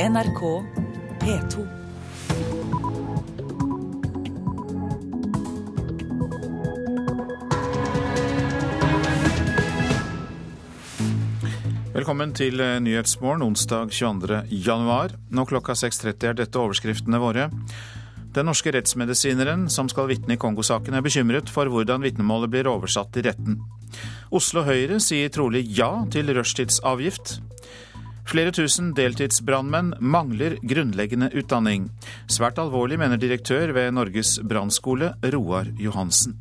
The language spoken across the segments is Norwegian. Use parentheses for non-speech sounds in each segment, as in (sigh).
NRK P2. Velkommen til eh, Nyhetsmorgen onsdag 22. januar. Nå klokka 6.30 er dette overskriftene våre. Den norske rettsmedisineren som skal vitne i Kongo-saken er bekymret for hvordan vitnemålet blir oversatt i retten. Oslo Høyre sier trolig ja til rushtidsavgift. Flere tusen deltidsbrannmenn mangler grunnleggende utdanning. Svært alvorlig, mener direktør ved Norges brannskole, Roar Johansen.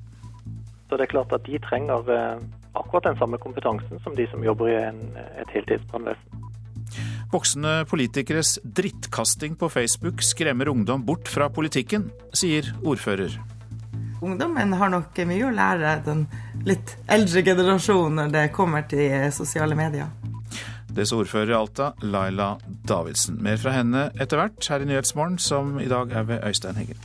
Så det er klart at de trenger eh, akkurat den samme kompetansen som de som jobber i en, et heltidsbrannvesen. Voksne politikeres drittkasting på Facebook skremmer ungdom bort fra politikken, sier ordfører. Ungdommen har nok mye å lære den litt eldre generasjonen når det kommer til sosiale medier. Det ordfører i Alta, Laila Davidsen. Mer fra henne etter hvert her i Nyhetsmorgen, som i dag er ved Øystein Heggen.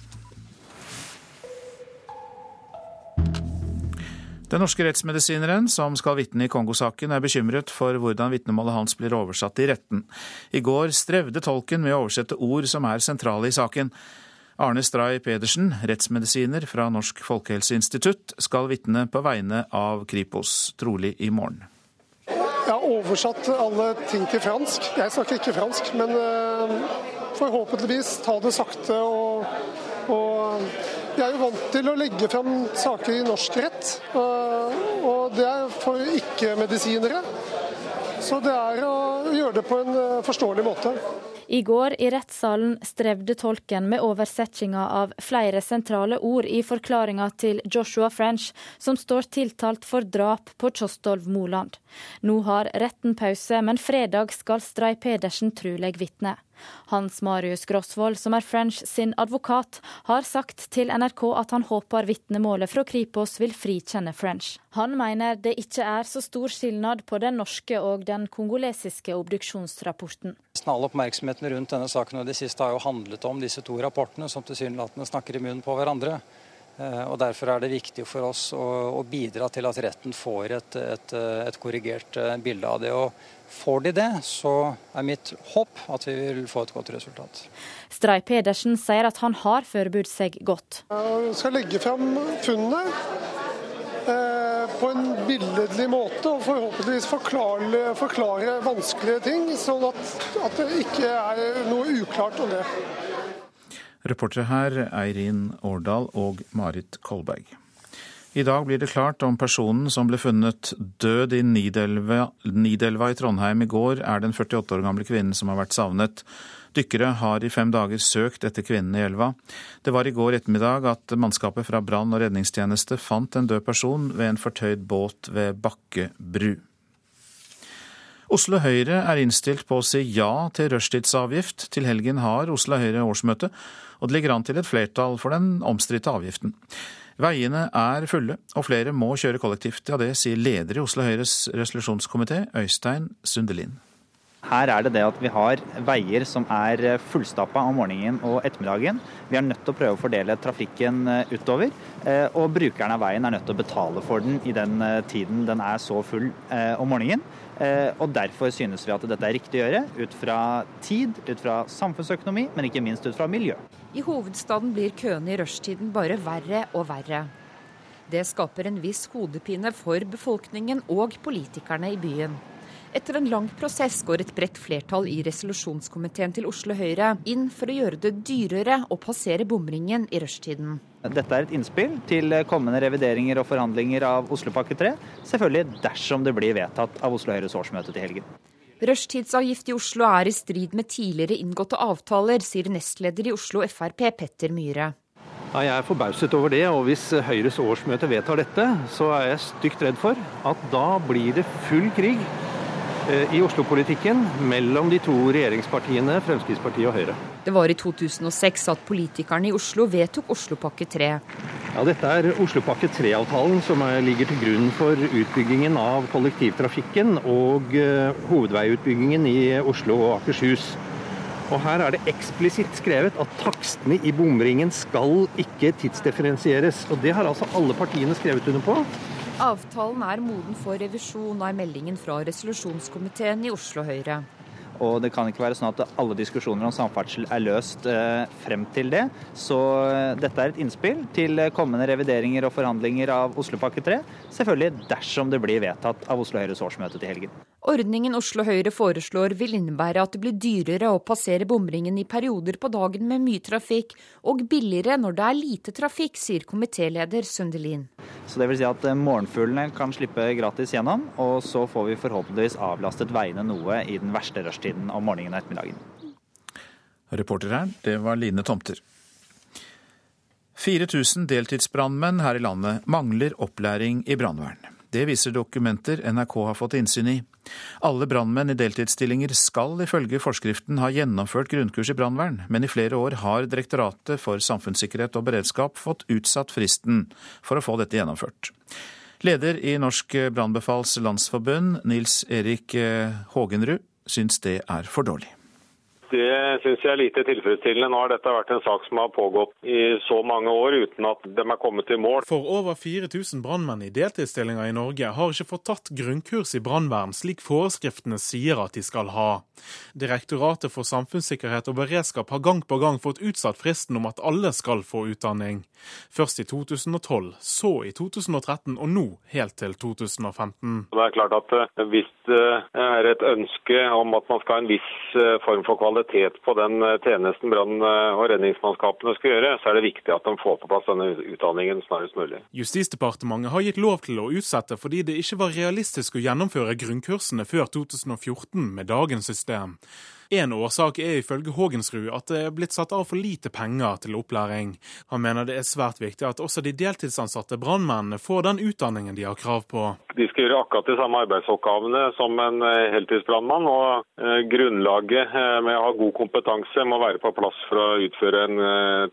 Den norske rettsmedisineren som skal vitne i Kongo-saken, er bekymret for hvordan vitnemålet hans blir oversatt i retten. I går strevde tolken med å oversette ord som er sentrale i saken. Arne Stray Pedersen, rettsmedisiner fra Norsk folkehelseinstitutt, skal vitne på vegne av Kripos, trolig i morgen. Jeg har oversatt alle ting til fransk. Jeg snakker ikke fransk, men uh, forhåpentligvis ta det sakte og, og jeg er jo vant til å legge fram saker i norsk rett, og det er for ikke-medisinere. Så det er å gjøre det på en eh, forståelig måte. I går i rettssalen strevde tolken med oversettinga av flere sentrale ord i forklaringa til Joshua French, som står tiltalt for drap på Kjostolv Moland. Nå har retten pause, men fredag skal Stray Pedersen truleg vitne. Hans Marius Grosvold, som er French sin advokat, har sagt til NRK at han håper vitnemålet fra Kripos vil frikjenne French. Han mener det ikke er så stor skilnad på den norske og den kongolesiske obduksjonsrapporten. All oppmerksomheten rundt denne saken og det siste har jo handlet om disse to rapportene, som tilsynelatende snakker i munnen på hverandre. Eh, og Derfor er det viktig for oss å, å bidra til at retten får et, et, et, korrigert eh, bilde av det. Og Får de det, så er mitt håp at vi vil få et godt resultat. Stray Pedersen sier at han har forberedt seg godt. Jeg skal legge fram funnene eh, på en billedlig måte og forhåpentligvis forklare, forklare vanskelige ting, sånn at, at det ikke er noe uklart om det. Reportere her Eirin Årdal og Marit Kolberg. I dag blir det klart om personen som ble funnet død i Nidelva, Nidelva, i Trondheim i går, er den 48 år gamle kvinnen som har vært savnet. Dykkere har i fem dager søkt etter kvinnen i elva. Det var i går ettermiddag at mannskapet fra brann- og redningstjeneste fant en død person ved en fortøyd båt ved Bakke bru. Oslo Høyre er innstilt på å si ja til rushtidsavgift. Til helgen har Oslo Høyre årsmøte, og det ligger an til et flertall for den omstridte avgiften. Veiene er fulle, og flere må kjøre kollektivt. Ja, det sier leder i Oslo Høyres resolusjonskomité, Øystein Sundelin. Her er det det at vi har veier som er fullstappa om morgenen og ettermiddagen. Vi er nødt til å prøve å fordele trafikken eh, utover. Eh, og brukerne av veien er nødt til å betale for den i den eh, tiden den er så full om morgenen. Og derfor synes vi at dette er riktig å gjøre, ut fra tid, ut fra samfunnsøkonomi, men ikke minst ut fra miljø. I hovedstaden blir køene i rushtiden bare verre og verre. Det skaper en viss hodepine for befolkningen og politikerne i byen. Etter en lang prosess går et bredt flertall i resolusjonskomiteen til Oslo Høyre inn for å gjøre det dyrere å passere bomringen i rushtiden. Dette er et innspill til kommende revideringer og forhandlinger av Oslopakke 3. Selvfølgelig dersom det blir vedtatt av Oslo Høyres årsmøte til helgen. Rushtidsavgift i Oslo er i strid med tidligere inngåtte avtaler, sier nestleder i Oslo Frp Petter Myhre. Ja, jeg er forbauset over det, og hvis Høyres årsmøte vedtar dette, så er jeg stygt redd for at da blir det full krig i Oslo-politikken mellom de to regjeringspartiene Fremskrittspartiet og Høyre. Det var i 2006 at politikerne i Oslo vedtok Oslopakke 3. Ja, Dette er Oslopakke 3-avtalen som ligger til grunn for utbyggingen av kollektivtrafikken og uh, hovedveiutbyggingen i Oslo og Akershus. Og Her er det eksplisitt skrevet at takstene i bomringen skal ikke tidsdifferensieres. Og Det har altså alle partiene skrevet under på. Avtalen er moden for revisjon, av meldingen fra resolusjonskomiteen i Oslo Høyre. Og det kan ikke være sånn at alle diskusjoner om samferdsel er løst eh, frem til det. Så eh, dette er et innspill til kommende revideringer og forhandlinger av Oslopakke 3. Selvfølgelig dersom det blir vedtatt av Oslo Høyres årsmøte til helgen. Ordningen Oslo Høyre foreslår vil innebære at det blir dyrere å passere bomringen i perioder på dagen med mye trafikk, og billigere når det er lite trafikk, sier komitéleder Sundelin. Så det vil si at morgenfuglene kan slippe gratis gjennom, og så får vi forhåpentligvis avlastet veiene noe i den verste rushtiden om morgenen og ettermiddagen. Reporter her, det var Line Tomter. 4000 deltidsbrannmenn her i landet mangler opplæring i brannvern. Det viser dokumenter NRK har fått innsyn i. Alle brannmenn i deltidsstillinger skal ifølge forskriften ha gjennomført grunnkurs i brannvern, men i flere år har Direktoratet for samfunnssikkerhet og beredskap fått utsatt fristen for å få dette gjennomført. Leder i Norsk brannbefals landsforbund, Nils Erik Hågenrud, syns det er for dårlig. Det syns jeg er lite tilfredsstillende. Nå har dette vært en sak som har pågått i så mange år uten at de er kommet til mål. For over 4000 brannmenn i deltidsstillinger i Norge har ikke fått tatt grunnkurs i brannvern, slik forskriftene sier at de skal ha. Direktoratet for samfunnssikkerhet og beredskap har gang på gang fått utsatt fristen om at alle skal få utdanning. Først i 2012, så i 2013 og nå helt til 2015. Det er klart at Hvis det er et ønske om at man skal ha en viss eh, form for kvalitet på den eh, tjenesten brann- og redningsmannskapene skal gjøre, så er det viktig at de får på plass denne utdanningen snarest mulig. Justisdepartementet har gitt lov til å utsette fordi det ikke var realistisk å gjennomføre grunnkursene før 2014 med dagens system. En årsak er ifølge Hågensrud at det er blitt satt av for lite penger til opplæring. Han mener det er svært viktig at også de deltidsansatte brannmennene får den utdanningen de har krav på. De skal gjøre akkurat de samme arbeidsoppgavene som en eh, heltidsbrannmann, og eh, grunnlaget eh, med å ha god kompetanse må være på plass for å utføre en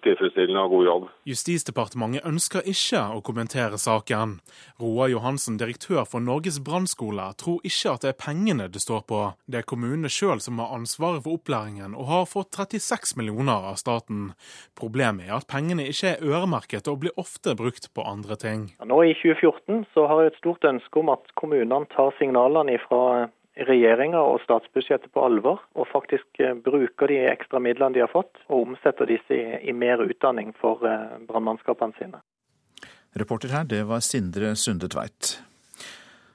tilfredsstillende og god jobb. Justisdepartementet ønsker ikke å kommentere saken. Roar Johansen, direktør for Norges brannskole, tror ikke at det er pengene det står på. Det er kommunene sjøl som har ansvaret for opplæringen, og har fått 36 millioner av staten. Problemet er at pengene ikke er øremerket og blir ofte brukt på andre ting. Nå i 2014 så har jeg et stort ønske om at kommunene tar signalene fra regjeringa og statsbudsjettet på alvor, og faktisk eh, bruker de ekstra midlene de har fått, og omsetter disse i, i mer utdanning for eh, brannmannskapene sine. Reporter her, det var Sindre Sunde Tveit.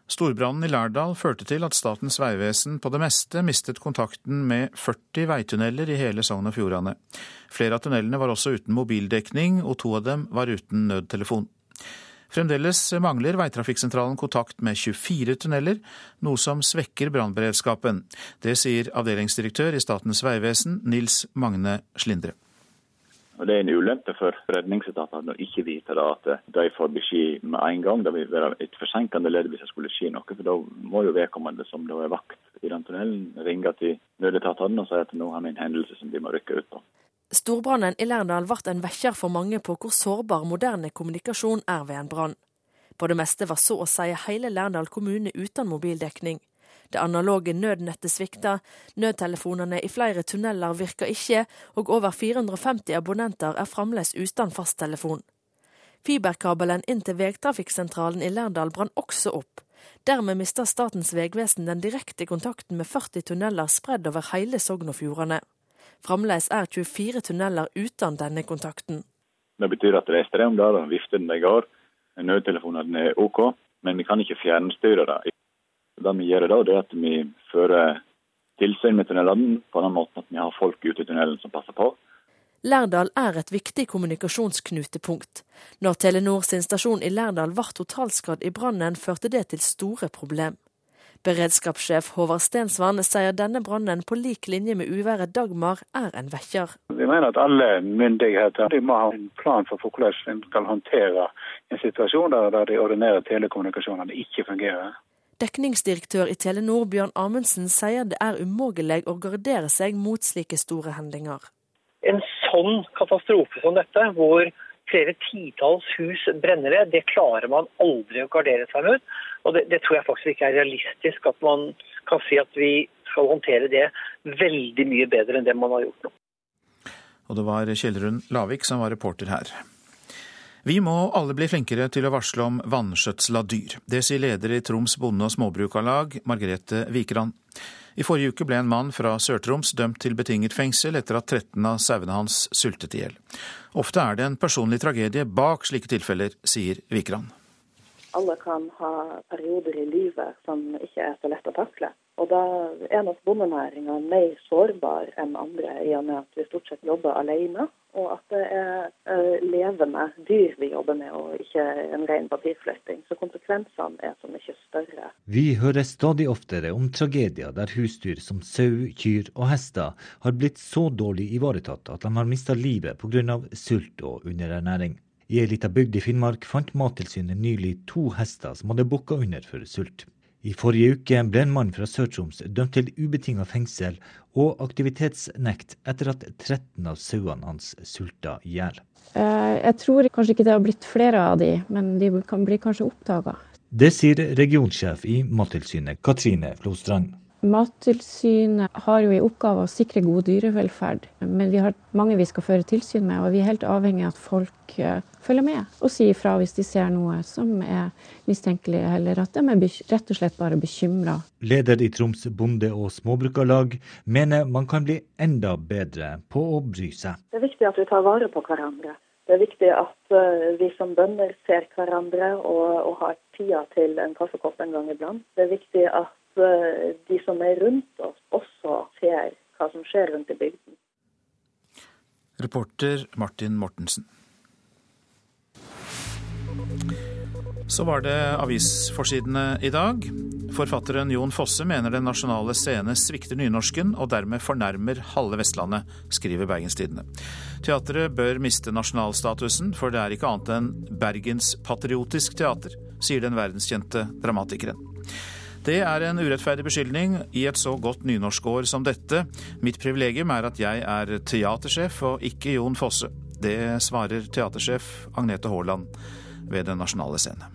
Storbrannen i Lærdal førte til at Statens vegvesen på det meste mistet kontakten med 40 veitunneler i hele Sogn og Fjordane. Flere av tunnelene var også uten mobildekning, og to av dem var uten nødtelefon. Fremdeles mangler veitrafikksentralen kontakt med 24 tunneler, noe som svekker brannberedskapen. Det sier avdelingsdirektør i Statens vegvesen, Nils Magne Slindre. Og Det er en ulempe for redningsetatene å ikke vite at de får beskjed med en gang. Det vil være et forsinkende ledd hvis det skulle skje noe. for Da må jo vedkommende som da er vakt i den tunnelen, ringe til nødetatene og si at nå har vi en hendelse som de må rykke ut på. Storbrannen i Lærdal ble en vekker for mange på hvor sårbar moderne kommunikasjon er ved en brann. På det meste var så å si hele Lærdal kommune uten mobildekning. Det analoge nødnettet svikta, nødtelefonene i flere tunneler virka ikke, og over 450 abonnenter er fremdeles uten fasttelefon. Fiberkabelen inn til vegtrafikksentralen i Lærdal brann også opp. Dermed mista Statens vegvesen den direkte kontakten med 40 tunneler spredd over hele Sogn og Fjordane. Fremdeles er 24 tunneler uten denne kontakten. Det betyr at det er strøm der, og viftene går. Nødtelefonene er OK, men vi kan ikke fjernstyre det. Det vi gjør da, det er at vi fører tilsyn med tunnelene på den måten at vi har folk ute i tunnelen som passer på. Lærdal er et viktig kommunikasjonsknutepunkt. Når Telenor sin stasjon i Lærdal ble totalskadd i brannen, førte det til store problem. Beredskapssjef Håvard Stensvann sier denne brannen på lik linje med uværet Dagmar er en vekker. Vi mener at alle myndigheter må ha en plan for hvordan en skal håndtere en situasjon der de ordinære telekommunikasjonene ikke fungerer. Dekningsdirektør i Telenor Bjørn Amundsen sier det er umulig å gardere seg mot slike store hendinger. En sånn katastrofe som dette, hvor flere titalls hus brenner ned. Det klarer man aldri å gardere seg mot. Og det, det, tror jeg faktisk ikke er realistisk at man kan si at vi skal håndtere det veldig mye bedre enn det man har gjort nå. Og det var Kjellrun Lavik som var reporter her. Vi må alle bli flinkere til å varsle om vanskjøtsel av dyr. Det sier leder i Troms bonde- og småbrukarlag, Margrethe Vikeran. I forrige uke ble en mann fra Sør-Troms dømt til betinget fengsel etter at 13 av sauene hans sultet i hjel. Ofte er det en personlig tragedie bak slike tilfeller, sier Vikran. Alle kan ha perioder i livet som ikke er så lett å takle. Og da er nok bondenæringa mer sårbar enn andre, i og med at vi stort sett jobber alene. Og at det er uh, levende dyr vi jobber med, og ikke en ren papirflytting. Så konsekvensene er så mye større. Vi hører stadig oftere om tragedier der husdyr som sau, kyr og hester har blitt så dårlig ivaretatt at de har mista livet pga. sult og underernæring. I ei lita bygd i Finnmark fant Mattilsynet nylig to hester som hadde bukka under for sult. I forrige uke ble en mann fra Sør-Troms dømt til ubetinga fengsel og aktivitetsnekt etter at 13 av sauene hans sulta i hjel. Eh, jeg tror kanskje ikke det har blitt flere av de, men de kan bli kanskje oppdaga. Det sier regionsjef i Mattilsynet, Katrine Flostrand. Mattilsynet har jo i oppgave å sikre god dyrevelferd, men vi har mange vi skal føre tilsyn med, og vi er helt avhengig av at folk uh, følger med og sier fra hvis de ser noe som er mistenkelig, eller at de er rett og slett bare bekymra. Leder i Troms bonde- og småbrukarlag mener man kan bli enda bedre på å bry seg. Det er viktig at vi tar vare på hverandre. Det er viktig at uh, vi som bønder ser hverandre og, og har tida til en kaffekopp en gang iblant. Det er viktig at Eh, de som er rundt oss, også ser hva som skjer rundt i bygden. Reporter Martin Mortensen. Så var det avisforsidene i dag. Forfatteren Jon Fosse mener Den nasjonale scene svikter nynorsken og dermed fornærmer halve Vestlandet, skriver Bergenstidene. Teatret bør miste nasjonalstatusen, for det er ikke annet enn bergenspatriotisk teater, sier den verdenskjente dramatikeren. Det er en urettferdig beskyldning i et så godt nynorskår som dette. Mitt privilegium er at jeg er teatersjef og ikke Jon Fosse. Det svarer teatersjef Agnete Haaland ved Den nasjonale scene.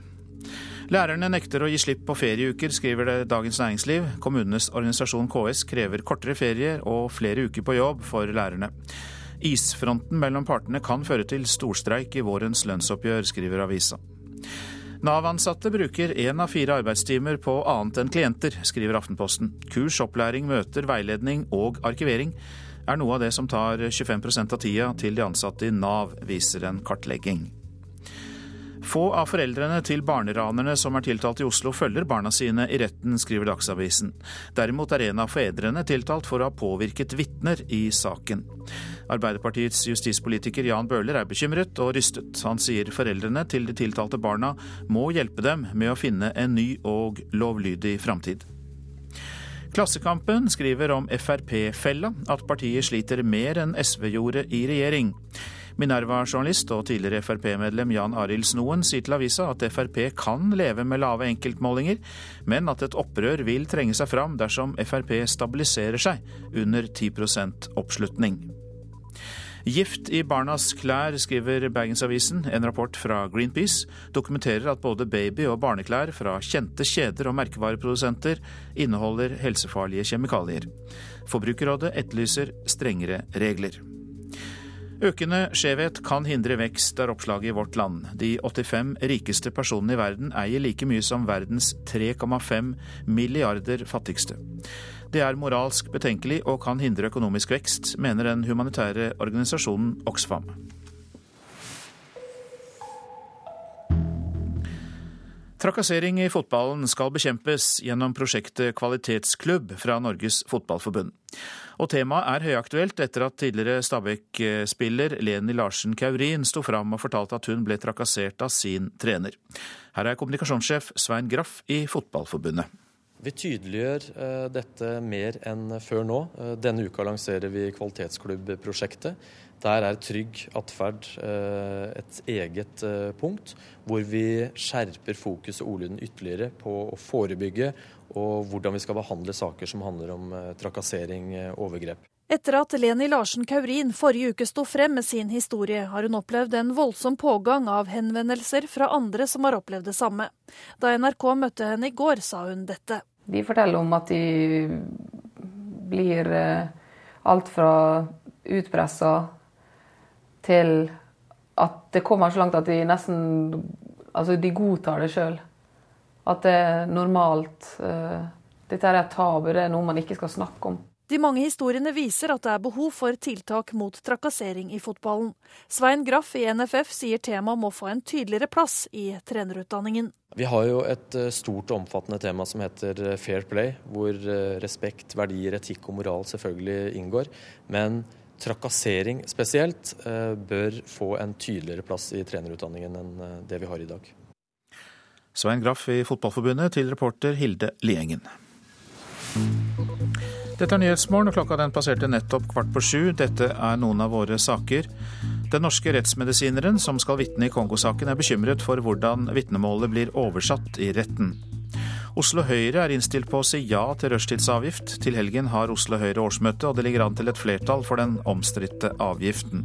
Lærerne nekter å gi slipp på ferieuker, skriver det Dagens Næringsliv. Kommunenes organisasjon KS krever kortere ferier og flere uker på jobb for lærerne. Isfronten mellom partene kan føre til storstreik i vårens lønnsoppgjør, skriver avisa. Nav-ansatte bruker én av fire arbeidstimer på annet enn klienter, skriver Aftenposten. Kurs, opplæring, møter, veiledning og arkivering er noe av det som tar 25% av tida til de ansatte i Nav, viser en kartlegging. Få av foreldrene til barneranerne som er tiltalt i Oslo, følger barna sine i retten, skriver Dagsavisen. Derimot er en av fedrene tiltalt for å ha påvirket vitner i saken. Arbeiderpartiets justispolitiker Jan Bøhler er bekymret og rystet. Han sier foreldrene til de tiltalte barna må hjelpe dem med å finne en ny og lovlydig framtid. Klassekampen skriver om Frp-fella, at partiet sliter mer enn SV gjorde i regjering. Minerva-journalist og tidligere Frp-medlem Jan Arild Snoen sier til avisa at Frp kan leve med lave enkeltmålinger, men at et opprør vil trenge seg fram dersom Frp stabiliserer seg under 10% oppslutning. Gift i barnas klær, skriver Bergensavisen. En rapport fra Greenpeace dokumenterer at både baby- og barneklær fra kjente kjeder og merkevareprodusenter inneholder helsefarlige kjemikalier. Forbrukerrådet etterlyser strengere regler. Økende skjevhet kan hindre vekst, er oppslaget i Vårt Land. De 85 rikeste personene i verden eier like mye som verdens 3,5 milliarder fattigste. Det er moralsk betenkelig og kan hindre økonomisk vekst, mener den humanitære organisasjonen Oxfam. Trakassering i fotballen skal bekjempes gjennom prosjektet Kvalitetsklubb fra Norges Fotballforbund. Og temaet er høyaktuelt etter at tidligere Stabæk-spiller Leni Larsen Kaurin sto fram og fortalte at hun ble trakassert av sin trener. Her er kommunikasjonssjef Svein Graff i Fotballforbundet. Vi tydeliggjør uh, dette mer enn før nå. Uh, denne uka lanserer vi Kvalitetsklubbprosjektet. Der er trygg atferd uh, et eget punkt, hvor vi skjerper fokus og ordlyden ytterligere på å forebygge og hvordan vi skal behandle saker som handler om trakassering, overgrep. Etter at Leni Larsen Kaurin forrige uke sto frem med sin historie, har hun opplevd en voldsom pågang av henvendelser fra andre som har opplevd det samme. Da NRK møtte henne i går, sa hun dette. De forteller om at de blir eh, alt fra utpressa til at det kommer så langt at de nesten Altså, de godtar det sjøl. At det er normalt. Eh, Dette er et tabu, det er noe man ikke skal snakke om. De mange historiene viser at det er behov for tiltak mot trakassering i fotballen. Svein Graff i NFF sier temaet må få en tydeligere plass i trenerutdanningen. Vi har jo et eh, stort og omfattende tema som heter eh, fair play, hvor respekt, verdier, etikk og moral selvfølgelig inngår. Men trakassering spesielt bør få en tydeligere plass i trenerutdanningen enn det vi har i dag. Svein Graff i Fotballforbundet til reporter Hilde Liengen. Dette er Nyhetsmorgen, og klokka den passerte nettopp kvart på sju. Dette er noen av våre saker. Den norske rettsmedisineren som skal vitne i Kongo-saken, er bekymret for hvordan vitnemålet blir oversatt i retten. Oslo Høyre er innstilt på å si ja til rushtidsavgift. Til helgen har Oslo Høyre årsmøte, og det ligger an til et flertall for den omstridte avgiften.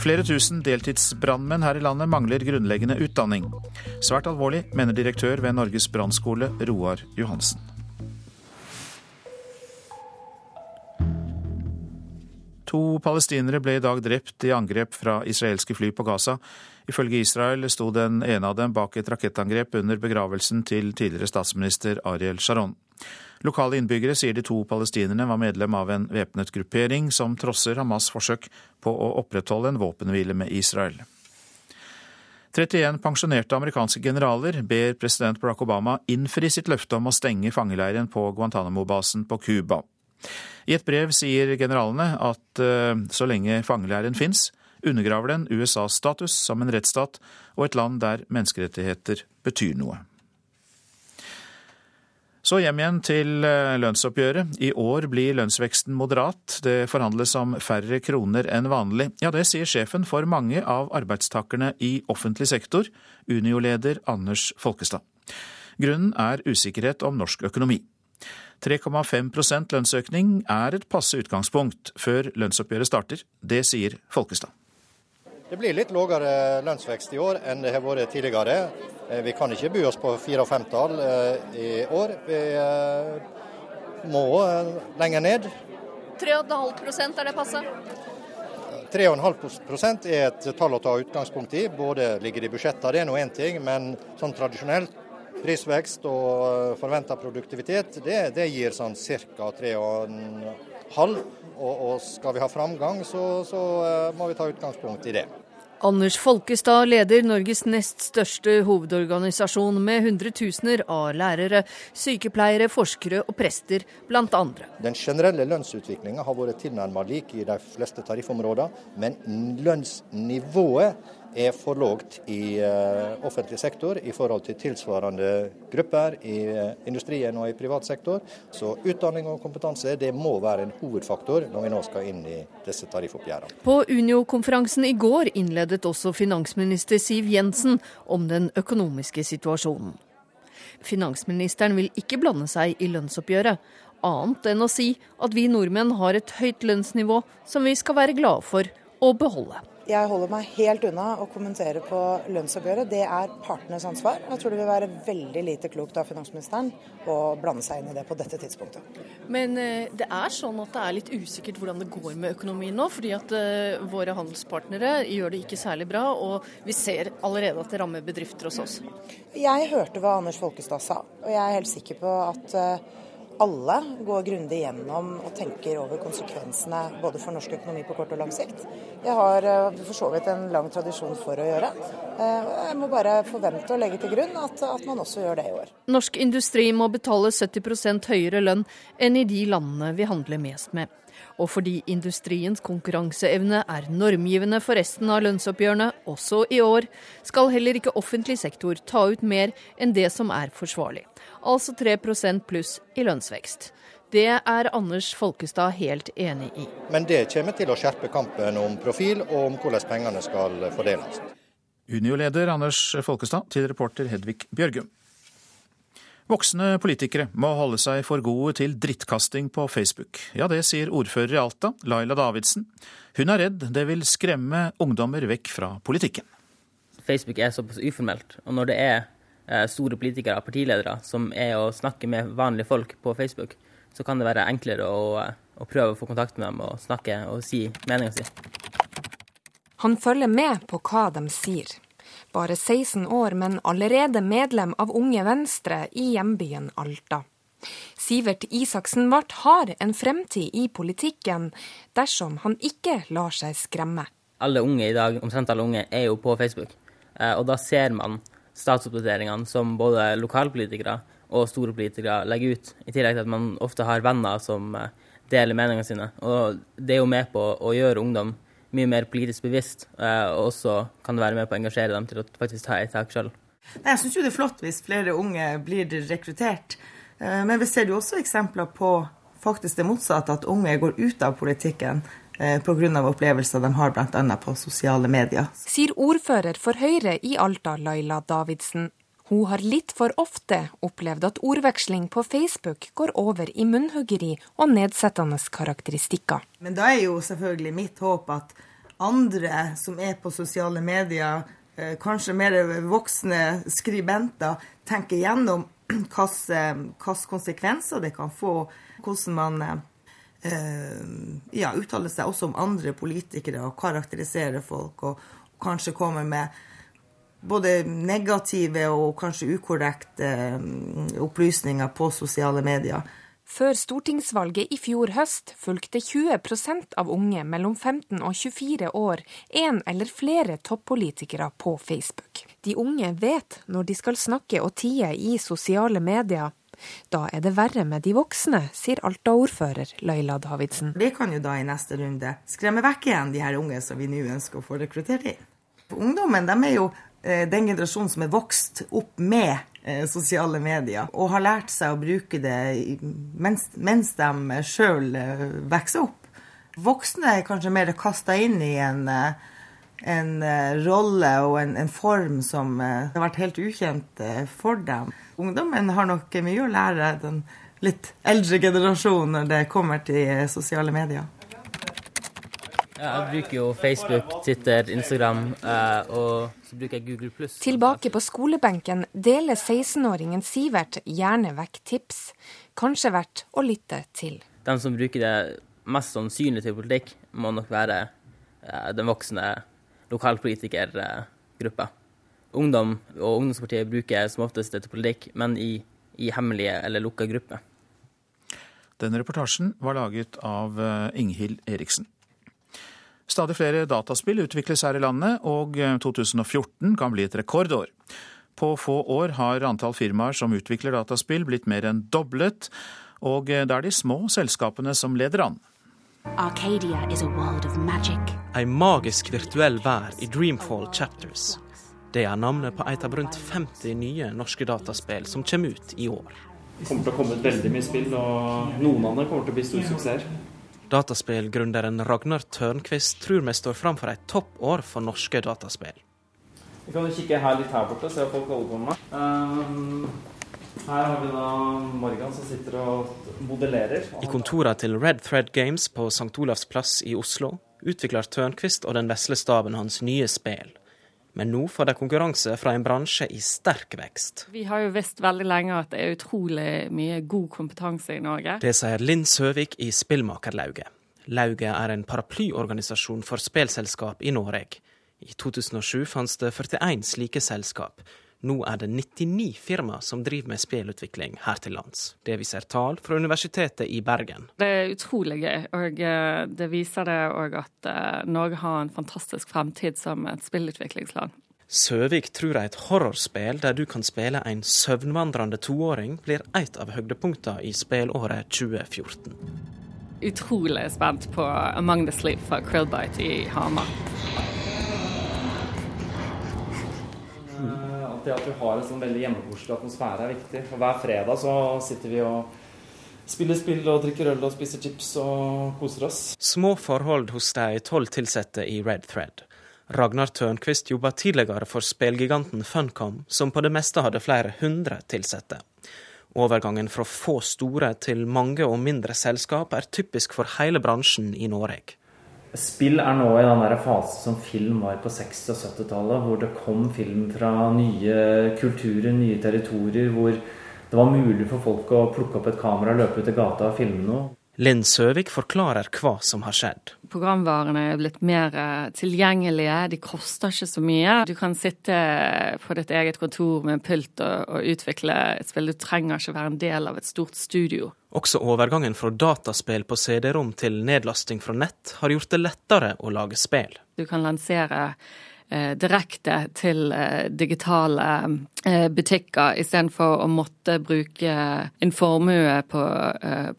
Flere tusen deltidsbrannmenn her i landet mangler grunnleggende utdanning. Svært alvorlig, mener direktør ved Norges brannskole, Roar Johansen. To palestinere ble i dag drept i angrep fra israelske fly på Gaza. Ifølge Israel sto den ene av dem bak et rakettangrep under begravelsen til tidligere statsminister Ariel Sharon. Lokale innbyggere sier de to palestinerne var medlem av en væpnet gruppering som trosser Hamas' forsøk på å opprettholde en våpenhvile med Israel. 31 pensjonerte amerikanske generaler ber president Barack Obama innfri sitt løfte om å stenge fangeleiren på Guantánamo-basen på Cuba. I et brev sier generalene at eh, så lenge fangeleiren fins, undergraver den USAs status som en rettsstat og et land der menneskerettigheter betyr noe. Så hjem igjen til eh, lønnsoppgjøret. I år blir lønnsveksten moderat. Det forhandles om færre kroner enn vanlig. Ja, det sier sjefen for mange av arbeidstakerne i offentlig sektor, Unio-leder Anders Folkestad. Grunnen er usikkerhet om norsk økonomi. 3,5% lønnsøkning er et passe utgangspunkt før lønnsoppgjøret starter. Det sier Folkestad. Det blir litt lavere lønnsvekst i år enn det har vært tidligere. Eh, vi kan ikke by oss på fire- og femtall eh, i år. Vi eh, må lenger ned. 3,5% er det passe? 3,5% er et tall å ta utgangspunkt i. Både ligger i budsjettene, det er nå én ting, men sånn tradisjonelt prisvekst og forventa produktivitet, det, det, gir sånn ca. 3,5. Og, og skal vi ha framgang, så, så eh, må vi ta utgangspunkt i det. Anders Folkestad leder Norges nest største hovedorganisasjon med hundretusener av lærere, sykepleiere, forskere og prester, blant andre. Den generelle lønnsutviklinga har vært tilnærmet lik i de fleste tariffområder, men lønnsnivået er for lågt i uh, offentlig sektor i forhold til tilsvarende grupper i uh, industrien og i privat sektor. Så utdanning og kompetanse det må være en hovedfaktor når vi nå skal inn i disse tariffoppgjørene. På Unio-konferansen i går innledet også finansminister Siv Jensen om den økonomiske situasjonen. Finansministeren vil ikke blande seg i lønnsoppgjøret, annet enn å si at vi nordmenn har et høyt lønnsnivå som vi skal være glade for å beholde. Jeg holder meg helt unna å kommentere på lønnsoppgjøret. Det er partenes ansvar. Jeg tror det vil være veldig lite klokt av finansministeren å blande seg inn i det på dette tidspunktet. Men eh, det er sånn at det er litt usikkert hvordan det går med økonomien nå. Fordi at eh, våre handelspartnere gjør det ikke særlig bra, og vi ser allerede at det rammer bedrifter hos oss. Jeg hørte hva Anders Folkestad sa, og jeg er helt sikker på at eh, alle går grundig gjennom og tenker over konsekvensene både for norsk økonomi på kort og lang sikt. Det har eh, for så vidt en lang tradisjon for å gjøre. Eh, jeg må bare forvente og legge til grunn at, at man også gjør det i år. Norsk industri må betale 70% høyere lønn enn i de landene vi handler mest med. Og fordi industriens konkurranseevne er normgivende for resten av lønnsoppgjørene, også i år, skal heller ikke offentlig sektor ta ut mer enn det som er forsvarlig altså 3% pluss i lønnsvekst. Det er Anders Folkestad helt enig i. Men det kommer til å skjerpe kampen om profil og om hvordan pengene skal fordeles. Unio-leder Anders Folkestad til reporter Hedvig Bjørgum. Voksne politikere må holde seg for gode til drittkasting på Facebook. Ja, det sier ordfører i Alta, Laila Davidsen. Hun er redd det vil skremme ungdommer vekk fra politikken. Facebook er såpass uformelt, og når det er store politikere og partiledere som er å snakke med vanlige folk på Facebook, så kan det være enklere å, å prøve å få kontakt med dem og snakke og si meninga si. Han følger med på hva de sier. Bare 16 år, men allerede medlem av Unge Venstre i hjembyen Alta. Sivert Isaksen Barth har en fremtid i politikken dersom han ikke lar seg skremme. Alle unge i dag, omtrent alle unge, er jo på Facebook. Eh, og da ser man statsoppdateringene som både lokalpolitikere og store politikere legger ut, i tillegg til at man ofte har venner som eh, deler meningene sine. Og det er jo med på å gjøre ungdom mye mer politisk bevisst, eh, og også kan det være med på å engasjere dem til å faktisk ta et tak sjøl. Jeg syns jo det er flott hvis flere unge blir rekruttert, eh, men vi ser jo også eksempler på faktisk det motsatte, at unge går ut av politikken pga. opplevelser de har bl.a. på sosiale medier. Sier ordfører for Høyre i Alta, Laila Davidsen. Hun har litt for ofte opplevd at ordveksling på Facebook går over i munnhuggeri og nedsettende karakteristikker. Men da er jo selvfølgelig mitt håp at andre som er på sosiale medier, eh, kanskje mer voksne skribenter, tenker gjennom (clears throat) hvilke konsekvenser det kan få, hvordan man eh, ja, uttaler seg også om andre politikere og karakteriserer folk, og kanskje kommer med både negative og kanskje ukorrekte mm, opplysninger på sosiale medier. Før stortingsvalget i fjor høst fulgte 20% av unge mellom 15 og 24 år en eller flere toppolitikere på Facebook. De unge vet når de skal snakke og tie i sosiale medier. Da er det verre med de voksne, sier Alta-ordfører Laila Davidsen. Det kan jo da i neste runde skremme vekk igjen de her unge som vi nå ønsker å få rekruttert inn. Ungdommen de er jo Eh, den generasjonen som er vokst opp med eh, sosiale medier, og har lært seg å bruke det mens, mens de sjøl eh, vokser opp. Voksne er kanskje mer kasta inn i en, en rolle og en, en, form som har vært helt ukjent for dem. Ungdommen har nok mye å lære den litt eldre generasjonen når det kommer til sosiale medier. Ja, jeg bruker jo Facebook, Twitter, Instagram eh, og så bruker jeg Google pluss. Tilbake på skolebenken deler 16-åringen Sivert gjerne vekk tips. Kanskje verdt å lytte til. De som bruker det mest sannsynlig til politikk, må nok være eh, den voksne lokalpolitikergruppa. Ungdom og ungdomspartiet bruker som oftest det politikk, men i, i hemmelige eller lukka grupper. Denne reportasjen var laget av eh, Inghild Eriksen. Stadig flere dataspill utvikles her i landet, og 2014 eh, kan bli et rekordår. På få år har antall firmaer som utvikler dataspill blitt mer enn doblet, og eh, det er de små selskapene som leder an. Arcadia is a world of magic. Ei magisk virtuell vær i Dreamfall Chapters. Det er navnet på et av rundt 50 nye norske dataspill som kommer ut i år. Det kommer til å komme ut veldig mye spill, og noen av dem kommer til å bli store suksesser. Dataspillgründeren Ragnar Tørnquist tror vi står framfor et toppår for norske dataspill. Vi kan jo kikke her litt her borte og se hva folk holder på med. Um, her har vi da Morgan som sitter og modellerer. I kontorene til Red Thread Games på St. Olavs plass i Oslo utvikler Tørnquist og den vesle staben hans nye spill. Men nå får de konkurranse fra en bransje i sterk vekst. Vi har jo visst veldig lenge at det er utrolig mye god kompetanse i Norge. Det sier Linn Søvik i Spillmakerlauget. Lauget er en paraplyorganisasjon for spillselskap i Norge. I 2007 fantes det 41 slike selskap, nå er det 99 firmaer som driver med spillutvikling her til lands. Det viser tall fra Universitetet i Bergen. Det er utrolig gøy, og eh, det viser det òg at eh, Norge har en fantastisk fremtid som et spillutviklingsland. Søvik tror et horrorspill der du kan spille en søvnvandrende toåring, blir et av høydepunktene i spillåret 2014. Utrolig spent på Among the Sleep fra Krillbite i Hamar. Det at vi har en sånn veldig hjemmekoselig atmosfære er viktig. Og hver fredag så sitter vi og spiller spill og drikker øl og spiser chips og koser oss. Små forhold hos de tolv ansatte i Red Thread. Ragnar Tørnquist jobba tidligere for spillgiganten Funcom, som på det meste hadde flere hundre ansatte. Overgangen fra få store til mange og mindre selskap er typisk for hele bransjen i Norge. Spill er nå i den der fase som film var på 60- og 70-tallet, hvor det kom film fra nye kulturer, nye territorier, hvor det var mulig for folk å plukke opp et kamera, løpe ut i gata og filme noe. Linn Søvik forklarer hva som har skjedd. Programvarene er blitt mer eh, tilgjengelige, de koster ikke så mye. Du kan sitte på ditt eget kontor med en pult og, og utvikle et spill. Du trenger ikke være en del av et stort studio. Også overgangen fra dataspill på CD-rom til nedlasting fra nett har gjort det lettere å lage spill. Du kan lansere direkte til eh, digitale eh, butikker, istedenfor å måtte bruke en formue på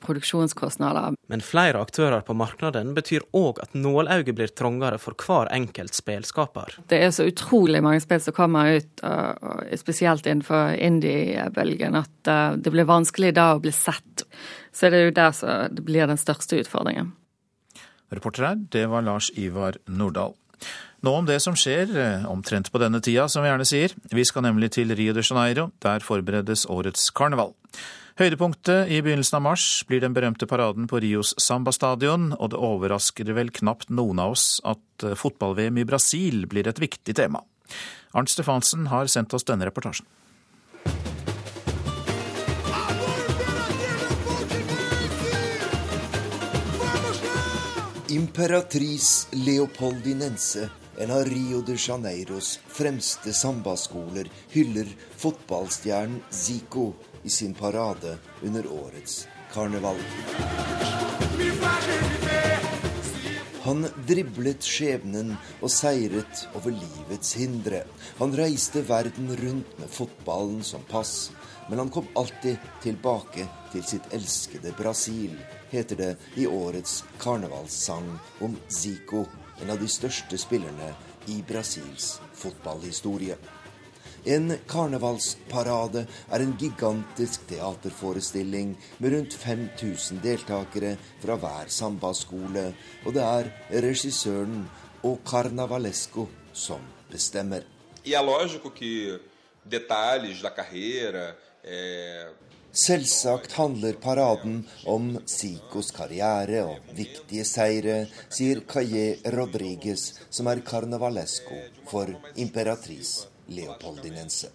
produksjonskostnader. Men flere aktører på markedet betyr òg at nålauget blir trangere for hver enkelt spelskaper. Det er så utrolig mange spill som kommer ut, spesielt innenfor indie-bølgen, at det blir vanskelig da å bli sett. Så det er jo der som det blir den største utfordringen. Reporter her, det var Lars Ivar Nordahl. Nå om det som skjer, eh, omtrent på denne tida, som vi gjerne sier. Vi skal nemlig til Rio de Janeiro. Der forberedes årets karneval. Høydepunktet i begynnelsen av mars blir den berømte paraden på Rios Samba-stadion, og det overrasker vel knapt noen av oss at eh, fotball-VM i Brasil blir et viktig tema. Arnt Stefansen har sendt oss denne reportasjen. Imperatrice Leopoldinense en av Rio de Janeiros fremste sambaskoler hyller fotballstjernen Zico i sin parade under årets karneval. Han driblet skjebnen og seiret over livets hindre. Han reiste verden rundt med fotballen som pass, men han kom alltid tilbake til sitt elskede Brasil, heter det i årets karnevalssang om Zico en av de største spillerne i Brasils fotballhistorie. En karnevalsparade er en gigantisk teaterforestilling med rundt 5000 deltakere fra hver sambaskole, og det er regissøren og Carnavalesco som bestemmer. E é lógico que detalhes da carreira, Selvsagt handler paraden om Sicos karriere og viktige seire, sier Calle Rodriguez, som er carnavalesco for imperatris Leopoldinense.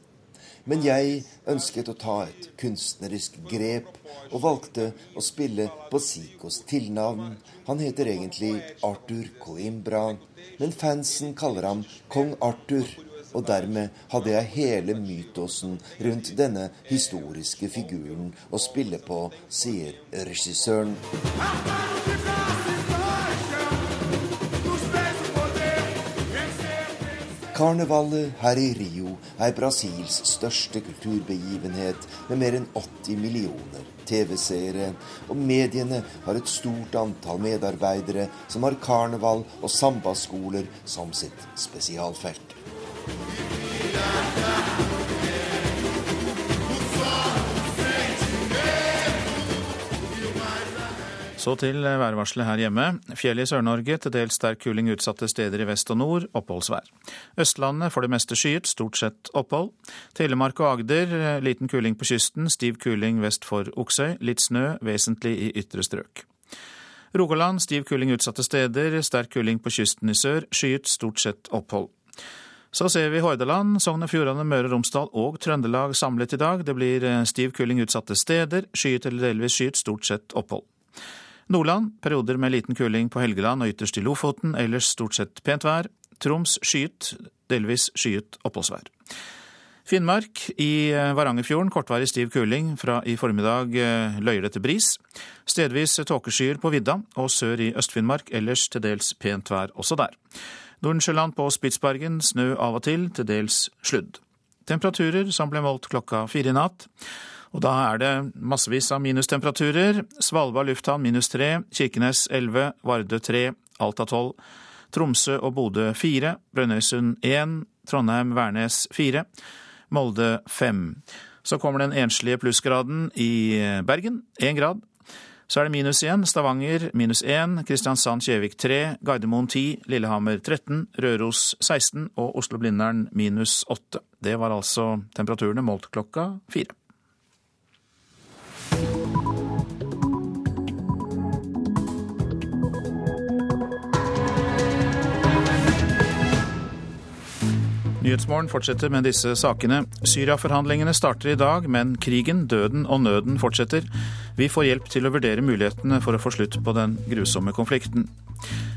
Men jeg ønsket å ta et kunstnerisk grep, og valgte å spille på Sicos tilnavn. Han heter egentlig Arthur Coimbra, men fansen kaller ham kong Arthur og dermed hadde jeg hele mytosen rundt denne historiske figuren å spille på, sier regissøren. Karnevalet her i Rio er Brasils største kulturbegivenhet, med mer enn 80 millioner TV-seere, og mediene har et stort antall medarbeidere som har karneval og sambaskoler som sitt spesialfelt. Så til værvarselet her hjemme. Fjell i Sør-Norge, til dels sterk kuling utsatte steder i vest og nord, oppholdsvær. Østlandet for det meste skyet, stort sett opphold. Telemark og Agder liten kuling på kysten, stiv kuling vest for Oksøy. Litt snø, vesentlig i ytre strøk. Rogaland stiv kuling utsatte steder, sterk kuling på kysten i sør, skyet, stort sett opphold. Så ser vi Hordaland, Sogn og Fjordane, Møre og Romsdal og Trøndelag samlet i dag. Det blir eh, stiv kuling utsatte steder, skyet eller delvis skyet, stort sett opphold. Nordland perioder med liten kuling på Helgeland og ytterst i Lofoten, ellers stort sett pent vær. Troms skyet, delvis skyet oppholdsvær. Finnmark i eh, Varangerfjorden kortvarig stiv kuling, fra i formiddag eh, løyer det til bris. Stedvis tåkeskyer på vidda, og sør i Øst-Finnmark ellers til dels pent vær også der. Nordensjøland på Spitsbergen snø av og til, til dels sludd. Temperaturer som ble målt klokka fire i natt. Og da er det massevis av minustemperaturer. Svalbard lufthavn minus tre, Kirkenes elleve, Vardø tre, Alta tolv, Tromsø og Bodø fire, Brønnøysund én, Trondheim, Værnes fire, Molde fem. Så kommer den enslige plussgraden i Bergen, én grad. Så er det minus igjen. Stavanger minus 1, Kristiansand-Kjevik 3, Gardermoen 10, Lillehammer 13, Røros 16 og Oslo-Blindern minus 8. Det var altså temperaturene målt klokka fire. Nyhetsmorgen fortsetter med disse sakene. Syria-forhandlingene starter i dag, men krigen, døden og nøden fortsetter. Vi får hjelp til å vurdere mulighetene for å få slutt på den grusomme konflikten.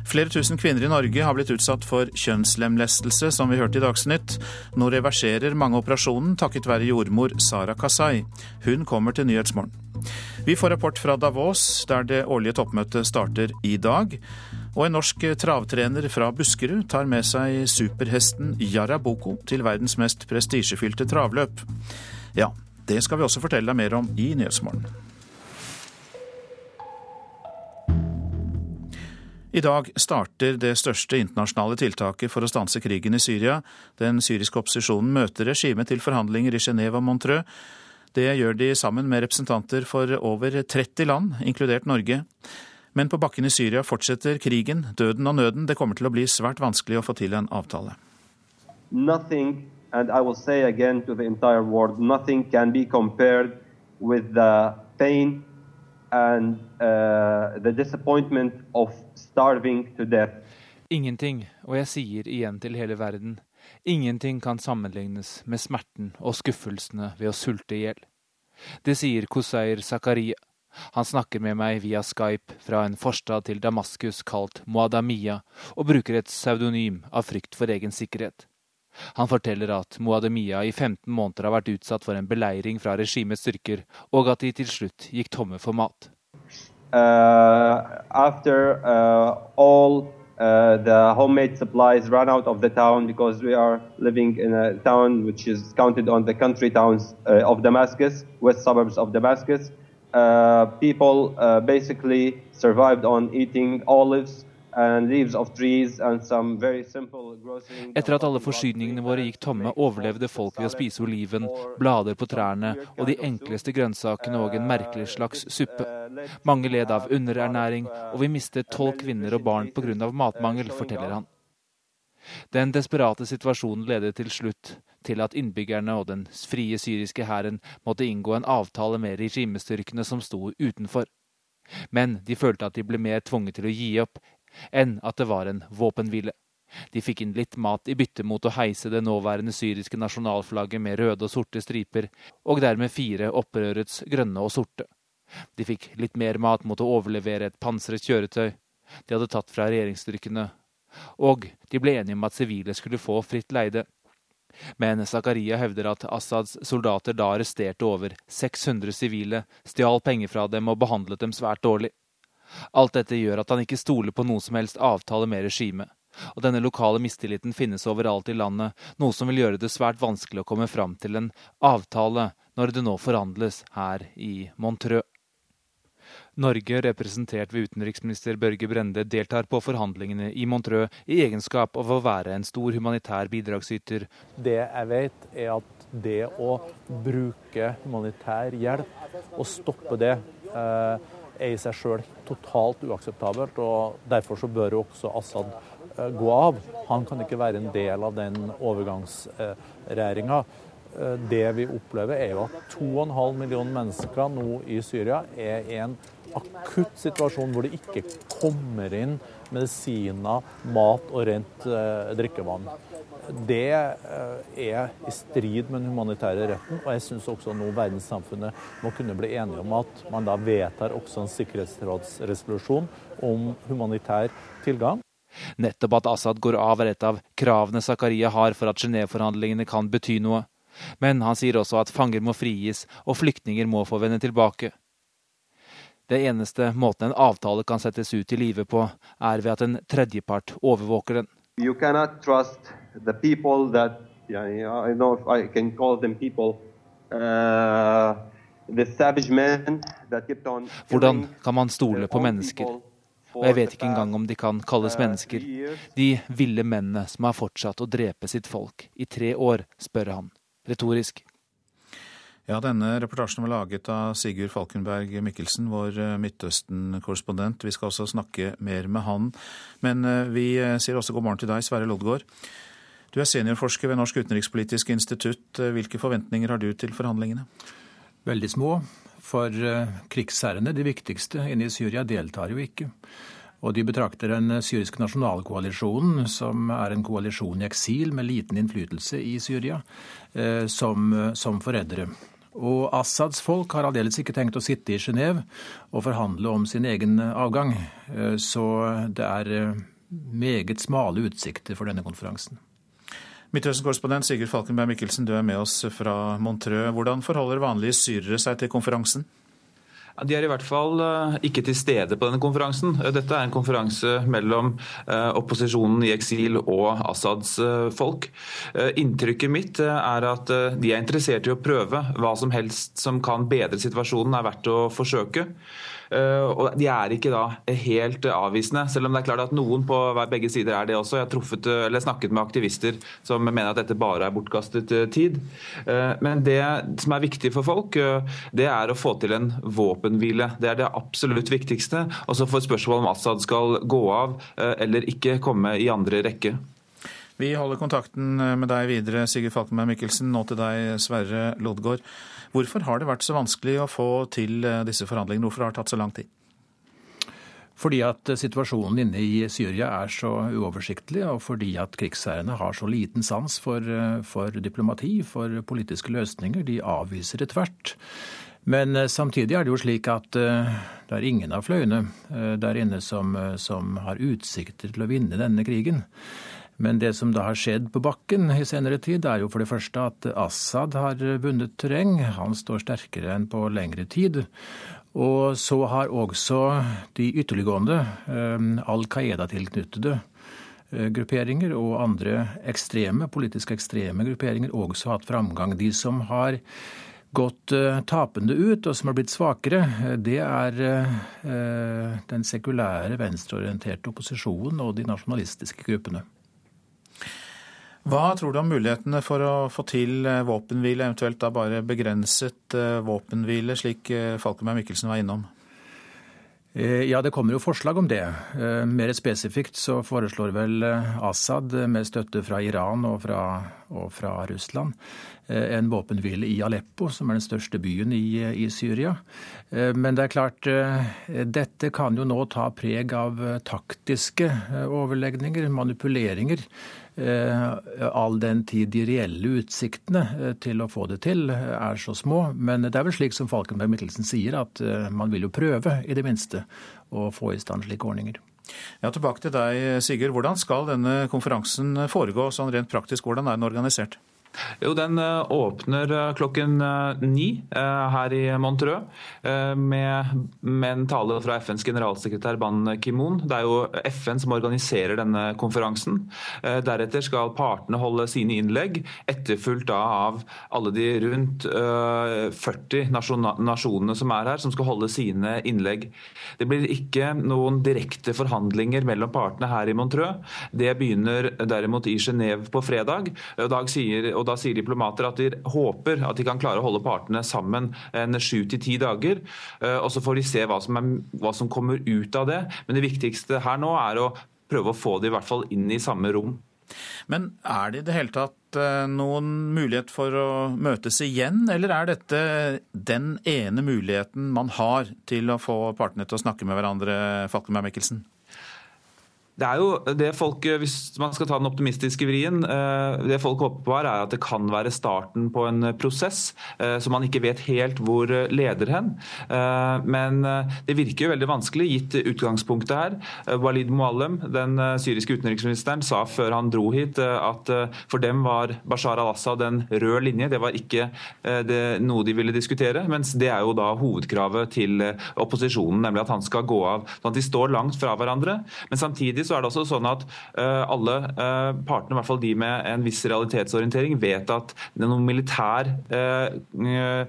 Flere tusen kvinner i Norge har blitt utsatt for kjønnslemlestelse, som vi hørte i Dagsnytt. Nå reverserer mange operasjonen takket være jordmor Sara Kasai. Hun kommer til Nyhetsmorgen. Vi får rapport fra Davos, der det årlige toppmøtet starter i dag. Og en norsk travtrener fra Buskerud tar med seg superhesten Jaraboko til verdens mest prestisjefylte travløp. Ja, det skal vi også fortelle deg mer om i Nyhetsmorgen. I dag starter det største internasjonale tiltaket for å stanse krigen i Syria. Den syriske opposisjonen møter regimet til forhandlinger i Genéve og Montreux. Det gjør de sammen med representanter for over 30 land, inkludert Norge. Men på bakken i Syria fortsetter krigen, døden og nøden. Det kommer til å bli svært vanskelig å få til en avtale. Nothing, and I will say again to the entire world, nothing can be compared with the pain and uh, the disappointment of starving to death. Ingenting, og jeg sier igjen til hele verden, ingenting kan sammenlignes med smerten og skuffelsene ved å sulte i hjel. Det sier Koseir Zakaria. Han snakker med meg via Skype fra en forstad til Damaskus kalt Moadamia, og bruker et pseudonym av frykt for egen sikkerhet. Han forteller at Moadamia i 15 måneder har vært utsatt for en beleiring fra regimets styrker, og at de til slutt gikk tomme for mat. Uh, after uh, all uh, the homemade supplies ran out of the town because we are living in a town which is counted on. Uh, people uh, basically survived on eating olives Etter at alle forsyningene våre gikk tomme, overlevde folk ved å spise oliven, blader på trærne og de enkleste grønnsakene og en merkelig slags suppe. Mange led av underernæring, og vi mistet tolv kvinner og barn pga. matmangel, forteller han. Den desperate situasjonen ledet til slutt til at innbyggerne og den frie syriske hæren måtte inngå en avtale med regimestyrkene som sto utenfor. Men de følte at de ble mer tvunget til å gi opp enn at det var en våpenhvile. De fikk inn litt mat i bytte mot å heise det nåværende syriske nasjonalflagget med røde og sorte striper, og dermed fire opprørets grønne og sorte. De fikk litt mer mat mot å overlevere et pansret kjøretøy de hadde tatt fra regjeringsstyrkene, og de ble enige om at sivile skulle få fritt leide. Men Zakaria hevder at Assads soldater da arresterte over 600 sivile, stjal penger fra dem og behandlet dem svært dårlig. Alt dette gjør at han ikke stoler på noe som helst avtale med regimet. Og denne lokale mistilliten finnes overalt i landet, noe som vil gjøre det svært vanskelig å komme fram til en avtale når det nå forhandles her i Montreux. Norge, representert ved utenriksminister Børge Brende, deltar på forhandlingene i Montreux i egenskap av å være en stor humanitær bidragsyter. Det jeg vet, er at det å bruke humanitær hjelp og stoppe det eh, er i seg sjøl totalt uakseptabelt. og Derfor så bør også Assad eh, gå av. Han kan ikke være en del av den overgangsregjeringa. Eh, det vi opplever, er jo at 2,5 millioner mennesker nå i Syria er i en akutt situasjon hvor det ikke kommer inn medisiner, mat og rent eh, drikkevann det eh, er i strid med den humanitære retten. Og jeg syns også nå verdenssamfunnet må kunne bli enige om at man da vedtar også en sikkerhetsrådsresolusjon om humanitær tilgang. Nettopp at Assad går av er et av kravene Zakaria har for at Genéve-forhandlingene kan bety noe. Men han sier også at fanger må frigis, og flyktninger må få vende tilbake. Det eneste måten en avtale kan settes ut i live på, er ved at en tredjepart overvåker den. You cannot trust the people that yeah, I know if I can call them people. Uh, Hvordan kan man stole på mennesker? Og jeg vet ikke engang om de kan kalles uh, mennesker. De ville mennene som har fortsatt å drepe sitt folk i tre år, spør han retorisk. Ja, denne reportasjen var laget av Sigurd Falkenberg Mikkelsen, vår uh, Midtøsten-korrespondent. Vi skal også snakke mer med han. Men uh, vi sier også god morgen til deg, Sverre Loddgaard. Du er seniorforsker ved Norsk utenrikspolitisk institutt. Hvilke forventninger har du til forhandlingene? Veldig små. For eh, krigsherrene, de viktigste inne i Syria, deltar jo ikke. Og de betrakter den syriske nasjonalkoalisjonen, som er en koalisjon i eksil med liten innflytelse i Syria, eh, som, som forrædere. Og Assads folk har aldeles ikke tenkt å sitte i Genéve og forhandle om sin egen avgang. Så det er meget smale utsikter for denne konferansen. Midtøsten-korrespondent Sigurd Falkenberg Mikkelsen, du er med oss fra Montreux. Hvordan forholder vanlige syrere seg til konferansen? De er i hvert fall eh, ikke til stede på denne konferansen. Eh, dette er en konferanse mellom eh, opposisjonen i eksil og Assads folk. Inntrykket mitt er at de er interessert i å prøve hva som helst som kan bedre situasjonen, er verdt å forsøke. Eh, og de er ikke da helt avvisende, selv om det er klart at noen på begge sider er det også. Jeg har truffet, eller snakket med aktivister som mener at dette bare er bortkastet eh, tid. Eh, men det som er viktig for folk, det er å få til en våpenhvile. Det er det absolutt viktigste. Og så får spørsmålet om Assad skal gå av eller ikke komme i andre rekke. Vi holder kontakten med deg videre, Sigurd Falkenberg Mikkelsen. Nå til deg, Sverre Lodgaard. Hvorfor har det vært så vanskelig å få til eh, disse forhandlingene? Hvorfor har det tatt så lang tid? Fordi at eh, situasjonen inne i Syria er så uoversiktlig, og fordi at krigsherrene har så liten sans for, eh, for diplomati, for politiske løsninger. De avviser det tvert. Men samtidig er det jo slik at det er ingen av fløyene der inne som, som har utsikter til å vinne denne krigen. Men det som da har skjedd på bakken i senere tid, er jo for det første at Assad har vunnet terreng. Han står sterkere enn på lengre tid. Og så har også de ytterliggående, eh, Al Qaida-tilknyttede eh, grupperinger og andre ekstreme, politisk ekstreme grupperinger også hatt framgang. De som har gått uh, tapende ut, og som har blitt svakere, det er den sekulære, venstreorienterte opposisjonen og de nasjonalistiske gruppene. Hva tror du om mulighetene for å få til eh, våpenhvile, eventuelt da bare begrenset eh, våpenhvile, slik eh, Falkenberg Mikkelsen var innom? Ja, det kommer jo forslag om det. Mer spesifikt så foreslår vel Assad, med støtte fra Iran og fra, og fra Russland, en våpenhvile i Aleppo, som er den største byen i, i, Syria. Men det er klart, dette kan jo nå ta preg av taktiske overlegninger, manipuleringer. Eh, all den tid de reelle utsiktene eh, til å få det til eh, er så små. Men det er vel slik som Falkenberg Mittelsen sier, at man vil jo prøve, i det minste, å få i stand slike ordninger. Ja, Tilbake til deg, Sigurd. Hvordan skal denne konferansen foregå sånn rent praktisk? Hvordan er den organisert? Jo, Den eh, åpner eh, klokken eh, ni her i Montreux med, med en tale fra FNs generalsekretær Ban Ki-moon. Det er jo FN som organiserer denne konferansen. Deretter skal partene holde sine innlegg, etterfulgt av alle de rundt 40 nasjonene som er her, som skal holde sine innlegg. Det blir ikke noen direkte forhandlinger mellom partene her i Montreux. Det begynner derimot i Genéve på fredag. Dag sier og da sier diplomater at de håper at de kan klare å holde partene sammen en sju til ti dager. Eh, og Så får de se hva som, er, hva som kommer ut av det. Men det viktigste her nå er å prøve å få det i hvert fall inn i samme rom. Men er det i det hele tatt eh, noen mulighet for å møtes igjen, eller er dette den ene muligheten man har til å få partene til å snakke med hverandre, Falkenberg Mikkelsen? Det er jo det folk, Hvis man skal ta den optimistiske vrien, eh, det folk håper på her er at det kan være starten på en prosess eh, som man ikke vet helt hvor leder hen. Eh, men det virker jo veldig vanskelig gitt utgangspunktet her. Walid Muallem, den syriske utenriksministeren, sa før han dro hit at for dem var Bashar al-Assad en rød linje. Det var ikke det, noe de ville diskutere. Mens det er jo da hovedkravet til opposisjonen, nemlig at han skal gå av. Sånn at de står langt fra hverandre. Men samtidig så er det også sånn at uh, alle uh, partene, i hvert fall de med en viss realitetsorientering, vet at noen militær uh,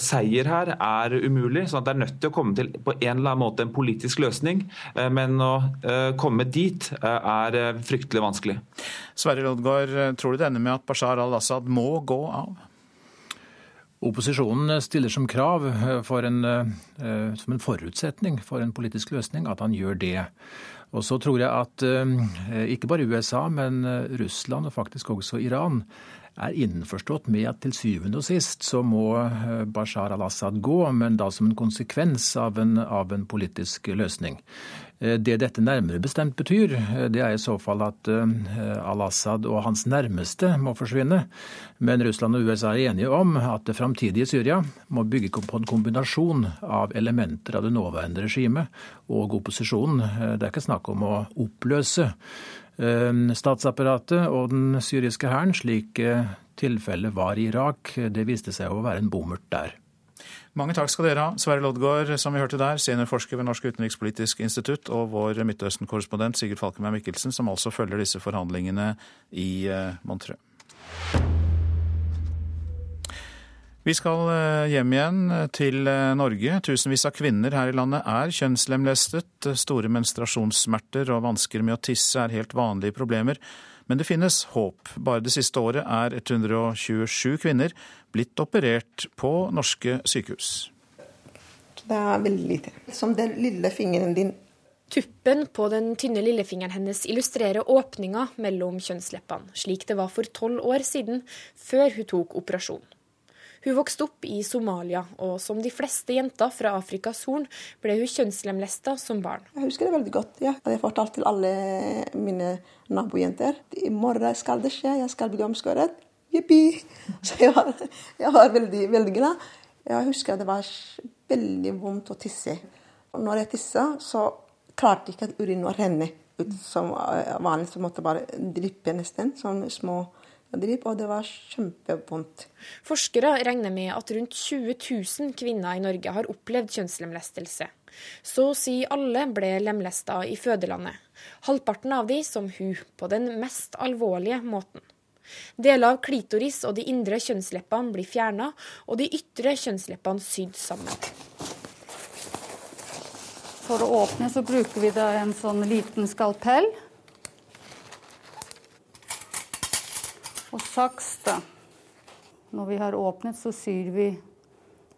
seier her er umulig. sånn at Det er nødt til å komme til på en eller annen måte en politisk løsning. Men å komme dit er fryktelig vanskelig. Sverre Lodgaard, tror du det ender med at Bashar al-Assad må gå av? Opposisjonen stiller som krav en, som en forutsetning for en politisk løsning at han gjør det. Og så tror jeg at eh, ikke bare USA, men eh, Russland og faktisk også Iran er innforstått med at til syvende og sist så må Bashar al-Assad gå, men da som en konsekvens av en, av en politisk løsning. Eh, det dette nærmere bestemt betyr, eh, det er i så fall at eh, al-Assad og hans nærmeste må forsvinne. Men Russland og USA er enige om at det framtidige Syria må bygge på en kombinasjon av elementer av det nåværende regimet og opposisjonen. Det er ikke snakk om å oppløse statsapparatet og den syriske hæren, slik tilfellet var i Irak. Det viste seg å være en bommert der. Mange takk skal dere ha. Sverre Loddgaard, som vi hørte der, seniorforsker ved Norsk utenrikspolitisk institutt, og vår Midtøsten-korrespondent Sigurd Falkenberg Mikkelsen, som altså følger disse forhandlingene i eh, Montreux. Vi skal eh, hjem igjen eh, til Norge. Tusenvis av kvinner her i landet er kjønnslemlestet. Store menstruasjonssmerter og vansker med å tisse er helt vanlige problemer. Men det finnes håp. Bare det siste året er 127 kvinner blitt operert på norske sykehus. Det er veldig lite. Som den lille fingeren din. Tuppen på den tynne lillefingeren hennes illustrerer åpninga mellom kjønnsleppene, slik det var for tolv år siden, før hun tok operasjon. Hun vokste opp i Somalia, og som de fleste jenter fra Afrikas Horn ble hun kjønnslemlesta som barn. Jeg husker det veldig godt. Ja. Jeg fortalte til alle mine nabojenter i morgen skal det skje, jeg skal bli omskåret. Jippi! Så jeg var, jeg var veldig, veldig glad. Jeg husker det var veldig vondt å tisse. Og når jeg tissa, så klarte ikke at urinen å renne ut som vanlig. Så måtte bare dryppe nesten, sånne små og det var kjempevondt. Forskere regner med at rundt 20 000 kvinner i Norge har opplevd kjønnslemlestelse. Så å si alle ble lemlesta i fødelandet. Halvparten av de som hun, på den mest alvorlige måten. Deler av klitoris og de indre kjønnsleppene blir fjerna, og de ytre kjønnsleppene sydd sammen. For å åpne så bruker vi da en sånn liten skalpell. Og saks, da. Når vi har åpnet, så syr vi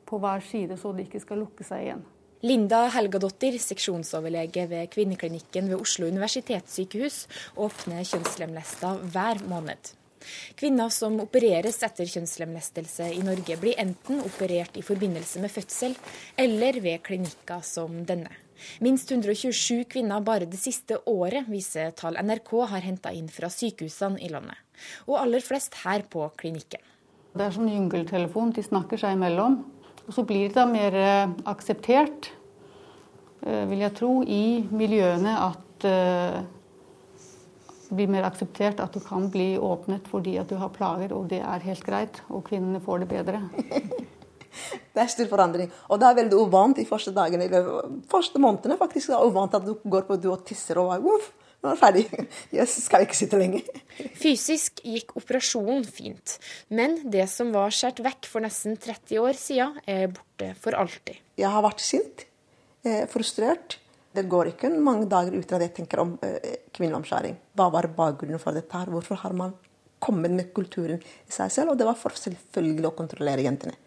på hver side så det ikke skal lukke seg igjen. Linda Helgadottir, seksjonsoverlege ved kvinneklinikken ved Oslo universitetssykehus, åpner kjønnslemlesta hver måned. Kvinner som opereres etter kjønnslemlestelse i Norge, blir enten operert i forbindelse med fødsel eller ved klinikker som denne. Minst 127 kvinner bare det siste året, viser tall NRK har henta inn fra sykehusene i landet og aller flest her på klinikken. Det er sånn jungeltelefon, de snakker seg imellom. Og så blir det da mer eh, akseptert, eh, vil jeg tro, i miljøene at eh, det blir mer akseptert at du kan bli åpnet fordi at du har plager, og det er helt greit. Og kvinnene får det bedre. (laughs) det er stor forandring. Og det er veldig uvant de første dagene, eller første månedene faktisk. Det er uvant at du går på do og tisser og uff, nå er det ferdig. Jeg skal ikke sitte lenge. Fysisk gikk operasjonen fint, men det som var skåret vekk for nesten 30 år siden, er borte for alltid. Jeg har vært sint, eh, frustrert. Det går ikke mange dager uten at jeg tenker om eh, kvinneomskjæring. Hva var bakgrunnen for dette? her? Hvorfor har man kommet med kulturen i seg selv? Og det var for selvfølgelig å kontrollere jentene.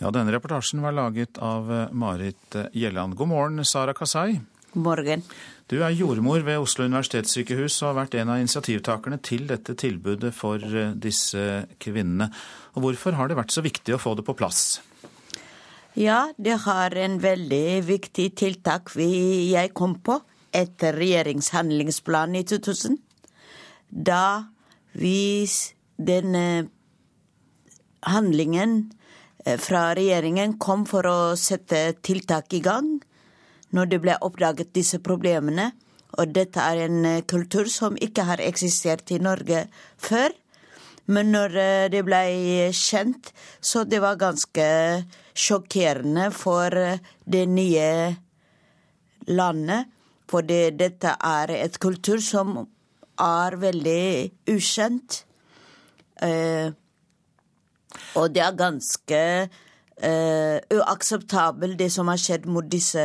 Ja, Denne reportasjen var laget av eh, Marit Gjelland. God morgen, Sara Kasai. Morgen. Du er jordmor ved Oslo universitetssykehus og har vært en av initiativtakerne til dette tilbudet for eh, disse kvinnene. Og hvorfor har det vært så viktig å få det på plass? Ja, det har en veldig viktig tiltak vi, jeg kom på etter regjeringshandlingsplanen i 2000. Da vi den handlingen eh, fra regjeringen kom for å sette tiltak i gang, når det ble oppdaget disse problemene. Og dette er en eh, kultur som ikke har eksistert i Norge før. Men når eh, det ble kjent, så det var ganske sjokkerende for eh, det nye landet. For dette er et kultur som er veldig ukjent. Og det er ganske uakseptabelt, det som har skjedd mot disse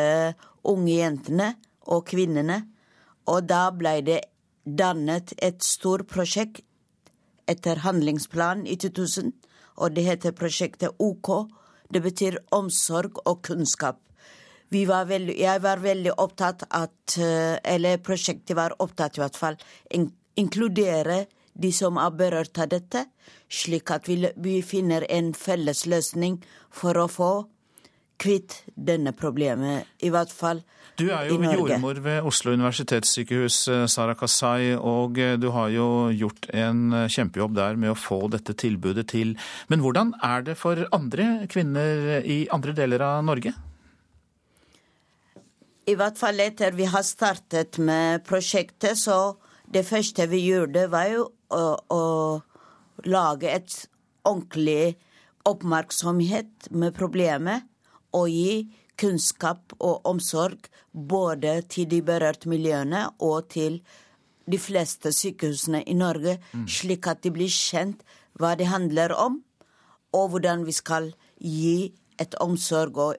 unge jentene og kvinnene. Og da ble det dannet et stort prosjekt etter handlingsplanen i 2000, og det heter prosjektet OK. Det betyr omsorg og kunnskap. Var veldig, jeg var veldig opptatt at Eller prosjektet var opptatt i hvert fall inkludere de som er berørt av dette, slik at vi finner en felles løsning for å få kvitt denne problemet, i hvert fall du er jo jordmor ved Oslo universitetssykehus, eh, Sara Kasai, og eh, du har jo gjort en eh, kjempejobb der med å få dette tilbudet til. Men hvordan er det for andre kvinner i andre deler av Norge? I hvert fall etter vi har startet med prosjektet, så det første vi gjorde, var jo å, å lage et ordentlig oppmerksomhet med problemet og gi kunnskap og omsorg både til de berørte miljøene og til de fleste sykehusene i Norge, mm. slik at de blir kjent hva det handler om, og hvordan vi skal gi et omsorg og,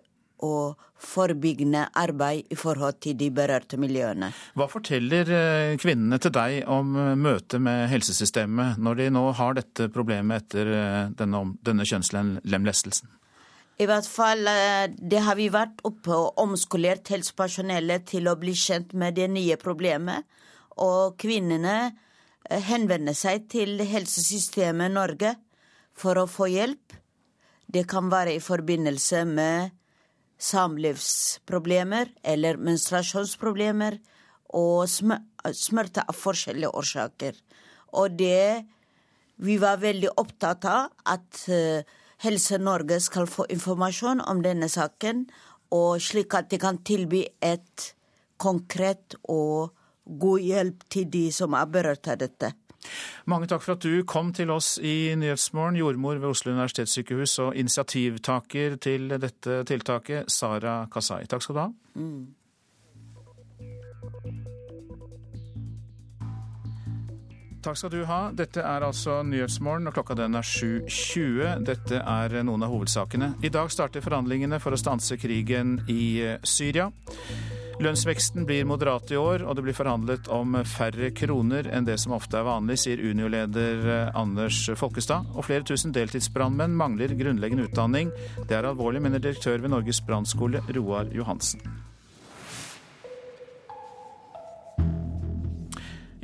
og forebyggende arbeid i forhold til de berørte miljøene. Hva forteller eh, kvinnene til deg om eh, møtet med helsesystemet, når de nå har dette problemet etter eh, denne, denne kjønnslemlestelsen? I hvert fall eh, det har vi vært oppe og omskolert helsepersonellet til å bli kjent med det nye problemet. Og kvinnene eh, henvender seg til helsesystemet Norge for å få hjelp. Det kan være i forbindelse med samlivsproblemer eller menstruasjonsproblemer og smerte av forskjellige årsaker. Og det vi var veldig opptatt av at uh, Helse Norge skal få informasjon om denne saken, og slik at de kan tilby et konkret og god hjelp til de som er berørt av dette. Mange takk for at du kom til oss i Nyhetsmorgen, jordmor ved Oslo universitetssykehus og initiativtaker til dette tiltaket, Sara Kasai. Takk skal du ha. Mm. Takk skal du ha. Dette er altså Nyhetsmorgen, og klokka den er 7.20. Dette er noen av hovedsakene. I dag starter forhandlingene for å stanse krigen i eh, Syria. Lønnsveksten blir moderat i år, og det blir forhandlet om færre kroner enn det som ofte er vanlig, sier Unio-leder eh, Anders Folkestad. Og flere tusen deltidsbrannmenn mangler grunnleggende utdanning. Det er alvorlig, mener direktør ved Norges brannskole, Roar Johansen.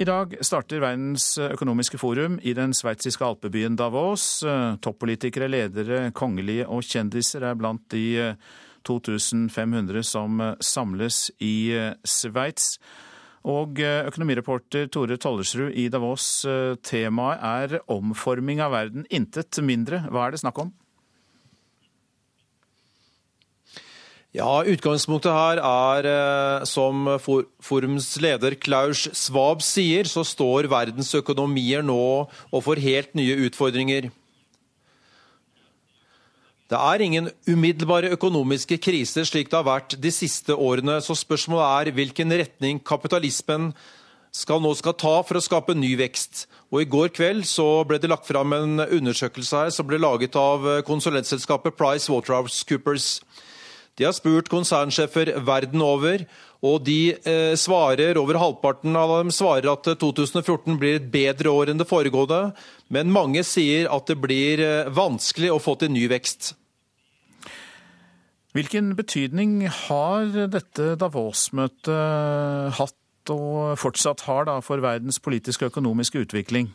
I dag starter Verdens økonomiske forum i den sveitsiske alpebyen Davos. Toppolitikere, ledere, kongelige og kjendiser er blant de 2500 som samles i Sveits. Og økonomireporter Tore Tollersrud i Davos, temaet er omforming av verden, intet mindre. Hva er det snakk om? Ja, Utgangspunktet her er, eh, som forums leder Klaus Svab sier, så står verdens økonomier nå overfor helt nye utfordringer. Det er ingen umiddelbare økonomiske kriser slik det har vært de siste årene, så spørsmålet er hvilken retning kapitalismen skal nå skal ta for å skape ny vekst. Og I går kveld så ble det lagt fram en undersøkelse her som ble laget av konsulentselskapet Price Waterhouse Coopers. De har spurt konsernsjefer verden over, og de eh, svarer, over halvparten av dem svarer at 2014 blir et bedre år enn det foregående, men mange sier at det blir eh, vanskelig å få til ny vekst. Hvilken betydning har dette Davos-møtet hatt og fortsatt har da, for verdens politiske og økonomiske utvikling?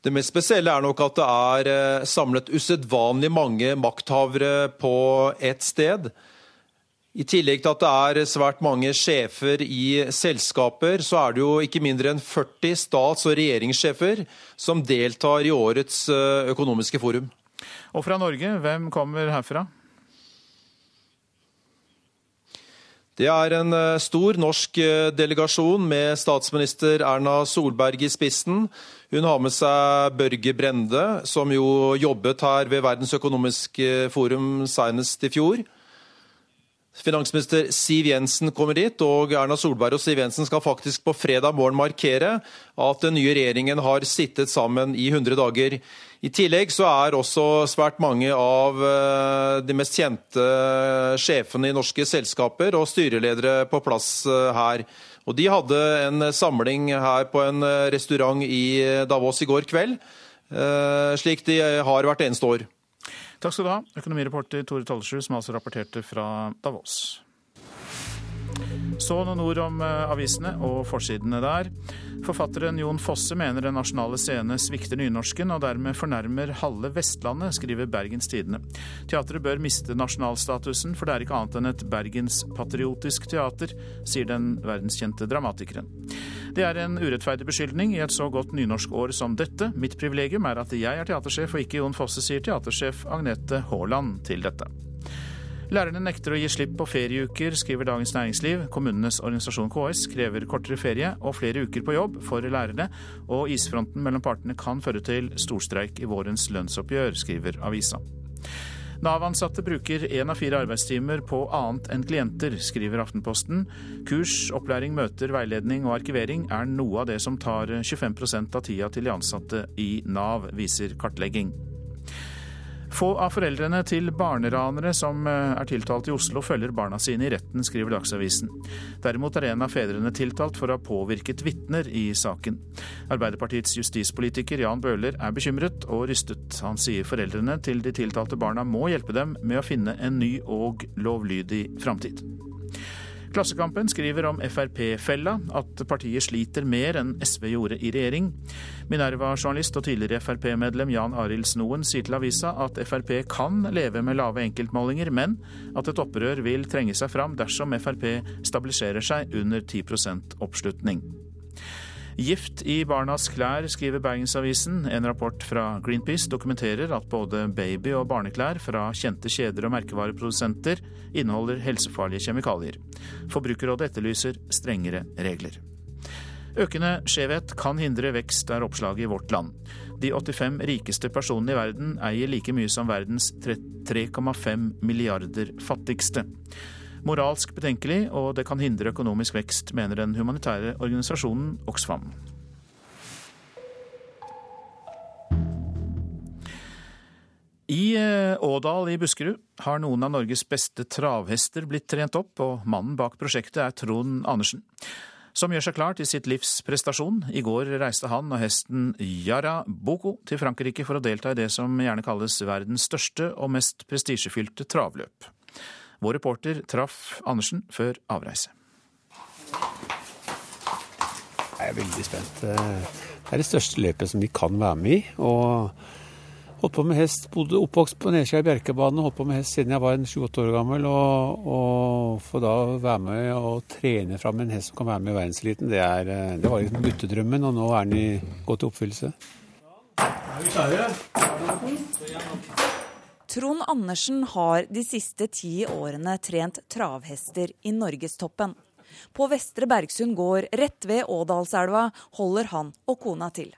Det mest spesielle er nok at det er eh, samlet usedvanlig mange makthavere på ett sted. I tillegg til at det er svært mange sjefer i selskaper, så er det jo ikke mindre enn 40 stats- og regjeringssjefer som deltar i årets eh, økonomiske forum. Og fra Norge, hvem kommer herfra? Det er en eh, stor norsk eh, delegasjon med statsminister Erna Solberg i spissen. Hun har med seg Børge Brende, som jo jobbet her ved Verdens økonomiske forum senest i fjor. Finansminister Siv Jensen kommer dit, og Erna Solberg og Siv Jensen skal faktisk på fredag morgen markere at den nye regjeringen har sittet sammen i 100 dager. I tillegg så er også svært mange av eh, de mest kjente sjefene i norske selskaper og styreledere på plass eh, her. Og De hadde en samling her på en restaurant i Davos i går kveld, eh, slik de har hvert eneste år. Takk skal du ha, økonomireporter Tore Tollesrud, som altså rapporterte fra Davos. Så noen ord om eh, avisene og forsidene der. Forfatteren Jon Fosse mener Den nasjonale scene svikter nynorsken og dermed fornærmer halve Vestlandet, skriver Bergens Tidende. Teatret bør miste nasjonalstatusen, for det er ikke annet enn et bergenspatriotisk teater, sier den verdenskjente dramatikeren. Det er en urettferdig beskyldning i et så godt nynorskår som dette. Mitt privilegium er at jeg er teatersjef og ikke Jon Fosse, sier teatersjef Agnete Haaland til dette. Lærerne nekter å gi slipp på ferieuker, skriver Dagens Næringsliv. Kommunenes organisasjon KS krever kortere ferie og flere uker på jobb for lærerne, og isfronten mellom partene kan føre til storstreik i vårens lønnsoppgjør, skriver avisa. Nav-ansatte bruker én av fire arbeidstimer på annet enn klienter, skriver Aftenposten. Kurs, opplæring, møter, veiledning og arkivering er noe av det som tar 25% av tida til de ansatte i Nav, viser kartlegging. Få av foreldrene til barneranere som eh, er tiltalt i Oslo, følger barna sine i retten, skriver Dagsavisen. Derimot er en av fedrene tiltalt for å ha påvirket vitner i saken. Arbeiderpartiets justispolitiker Jan Bøhler er bekymret og rystet. Han sier foreldrene til de tiltalte barna må hjelpe dem med å finne en ny og lovlydig framtid. Klassekampen skriver om Frp-fella, at partiet sliter mer enn SV gjorde i regjering. Minerva-journalist og tidligere Frp-medlem Jan Arild Snoen sier til avisa at Frp kan leve med lave enkeltmålinger, men at et opprør vil trenge seg fram dersom Frp stabiliserer seg under 10% oppslutning. Gift i barnas klær, skriver Bergensavisen. En rapport fra Greenpeace dokumenterer at både baby- og barneklær fra kjente kjeder og merkevareprodusenter inneholder helsefarlige kjemikalier. Forbrukerrådet etterlyser strengere regler. Økende skjevhet kan hindre vekst, er oppslaget i Vårt Land. De 85 rikeste personene i verden eier like mye som verdens 3,5 milliarder fattigste moralsk betenkelig, og det kan hindre økonomisk vekst, mener den humanitære organisasjonen Oxfam. I eh, Ådal i Buskerud har noen av Norges beste travhester blitt trent opp, og mannen bak prosjektet er Trond Andersen, som gjør seg klar til sitt livs prestasjon. I går reiste han og hesten Yara Boko til Frankrike for å delta i det som gjerne kalles verdens største og mest prestisjefylte travløp. Vår reporter traff Andersen før avreise. Jeg er veldig spent. Det er det største løpet som vi kan være med i. og Holdt på med hest, bodde oppvokst på Nedskjær Bjerkebane, holdt på med hest siden jeg var 28 år gammel. Og, og få da være med og trene fram en hest som kan være med i verdenseliten, det, det var liksom guttedrømmen, og nå er den i gått i oppfyllelse. Er vi klare? Trond Andersen har de siste ti årene trent travhester i norgestoppen. På Vestre Bergsund gård rett ved Ådalselva holder han og kona til.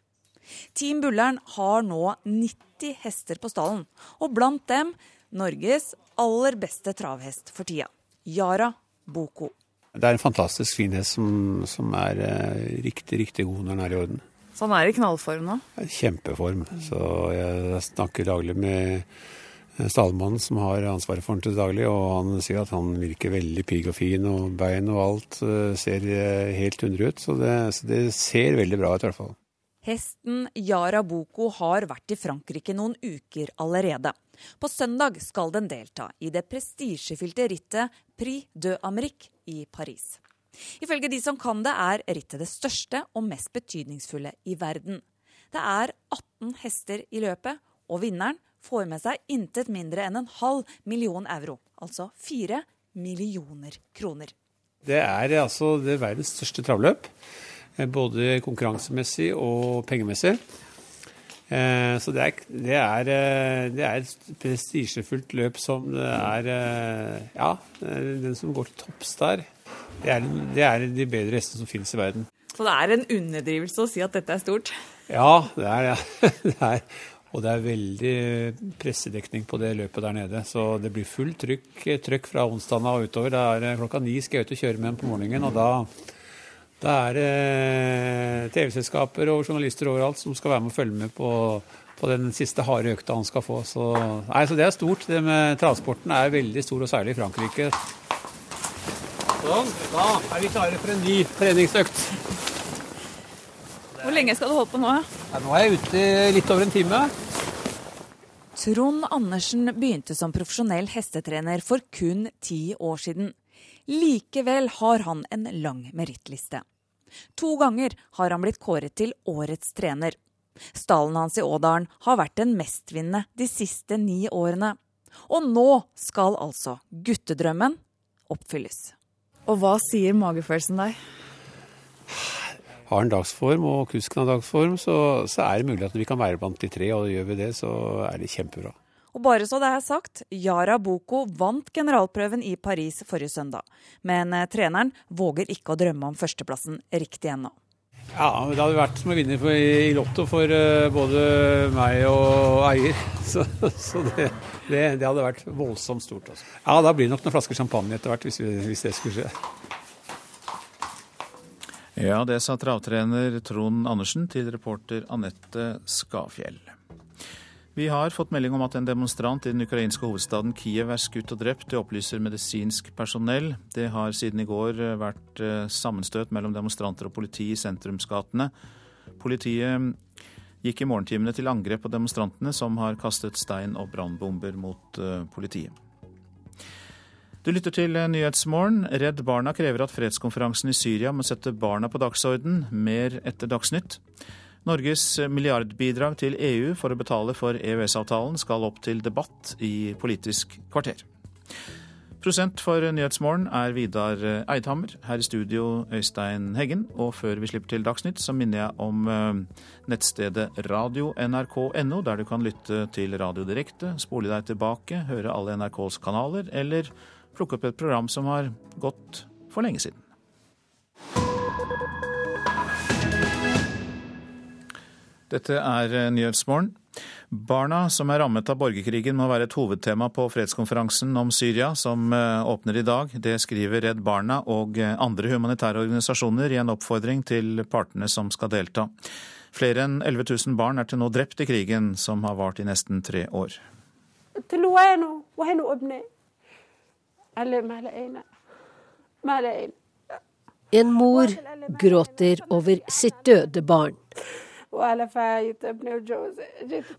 Team Bullern har nå 90 hester på stallen, og blant dem Norges aller beste travhest for tida, Yara Boko. Det er en fantastisk fin hest som, som er eh, riktig, riktig god når den er i orden. Så han er i knallform nå? Kjempeform. Så jeg snakker daglig med stallmannen som har ansvaret for den til daglig, og han sier at han virker veldig pigg og fin, og bein og alt eh, ser eh, helt hundre ut. Så det, så det, ser veldig bra ut i hvert fall. Hesten Yara Boko har vært i Frankrike noen uker allerede. På søndag skal den delta i det prestisjefylte rittet Prix de Amérique i Paris. Ifølge de som kan det, er rittet det største og mest betydningsfulle i verden. Det er 18 hester i løpet, og vinneren får med seg intet mindre enn en halv million euro, altså fire millioner kroner. Det er altså det verdens største travløp, eh, både konkurransemessig og pengemessig. Eh, så det er, det er, eh, det er et prestisjefullt løp som det er Ja, den som går til topps der, det er, det er de bedre hestene som finnes i verden. Så det er en underdrivelse å si at dette er stort? Ja, det er det. (laughs) Og det er veldig pressedekning på det løpet der nede. Så det blir fullt trykk, trykk fra onsdag og utover. Det er klokka ni skal jeg ut og kjøre med dem på morgenen. Og da, da er det TV-selskaper og journalister overalt som skal være med og følge med på, på den siste harde økta han skal få. Så, nei, så det er stort. Det med transporten er veldig stor, og særlig i Frankrike. Sånn, da er vi klare for en ny treningsøkt. Hvor lenge skal du holde på nå? Ja, nå er jeg ute litt over en time. Trond Andersen begynte som profesjonell hestetrener for kun ti år siden. Likevel har han en lang merittliste. To ganger har han blitt kåret til årets trener. Stallen hans i Ådalen har vært den mestvinnende de siste ni årene. Og nå skal altså guttedrømmen oppfylles. Og hva sier magefølelsen deg? Har en dagsform og kusken har dagsform, så, så er det mulig at vi kan være blant de tre. Og gjør vi det, så er det kjempebra. Og bare så det er sagt, Yara Boko vant generalprøven i Paris forrige søndag. Men eh, treneren våger ikke å drømme om førsteplassen riktig ennå. Ja, det hadde vært som å vinne i Lotto for uh, både meg og eier. (laughs) Så, så det, det, det, hadde vært voldsomt stort. Også. Ja, da blir det nok noen flasker champagne etter hvert, hvis, hvis det skulle skje. Ja, det sa travtrener Trond Andersen til reporter Anette Skafjell. Vi har fått melding om at en demonstrant i den ukrainske hovedstaden Kiev er skutt og drept. Det opplyser medisinsk personell. Det har siden i går eh, vært eh, sammenstøt mellom demonstranter og politi i sentrumsgatene. Politiet gikk i morgentimene til angrep på demonstrantene, som har kastet stein og brannbomber mot eh, politiet. Du lytter til Nyhetsmorgen. Redd Barna krever at fredskonferansen i Syria må sette barna på dagsorden. Mer etter Dagsnytt. Norges milliardbidrag til EU for å betale for EØS-avtalen skal opp til debatt i Politisk kvarter. Prosent for Nyhetsmorgen er Vidar Eidhammer. Her i studio Øystein Heggen. Og før vi slipper til Dagsnytt, så minner jeg om eh, nettstedet radio.nrk.no, der du kan lytte til radio direkte, spole deg tilbake, høre alle NRKs kanaler, eller plukke opp et program som har gått for lenge siden. Dette er eh, Nyhetsmorgen. Barna som er rammet av borgerkrigen må være et hovedtema på fredskonferansen om Syria, som eh, åpner i dag. Det skriver Redd Barna og eh, andre humanitære organisasjoner i en oppfordring til partene som skal delta. Flere enn 11 000 barn er til nå drept i krigen, som har vart i nesten tre år. En mor gråter over sitt døde barn.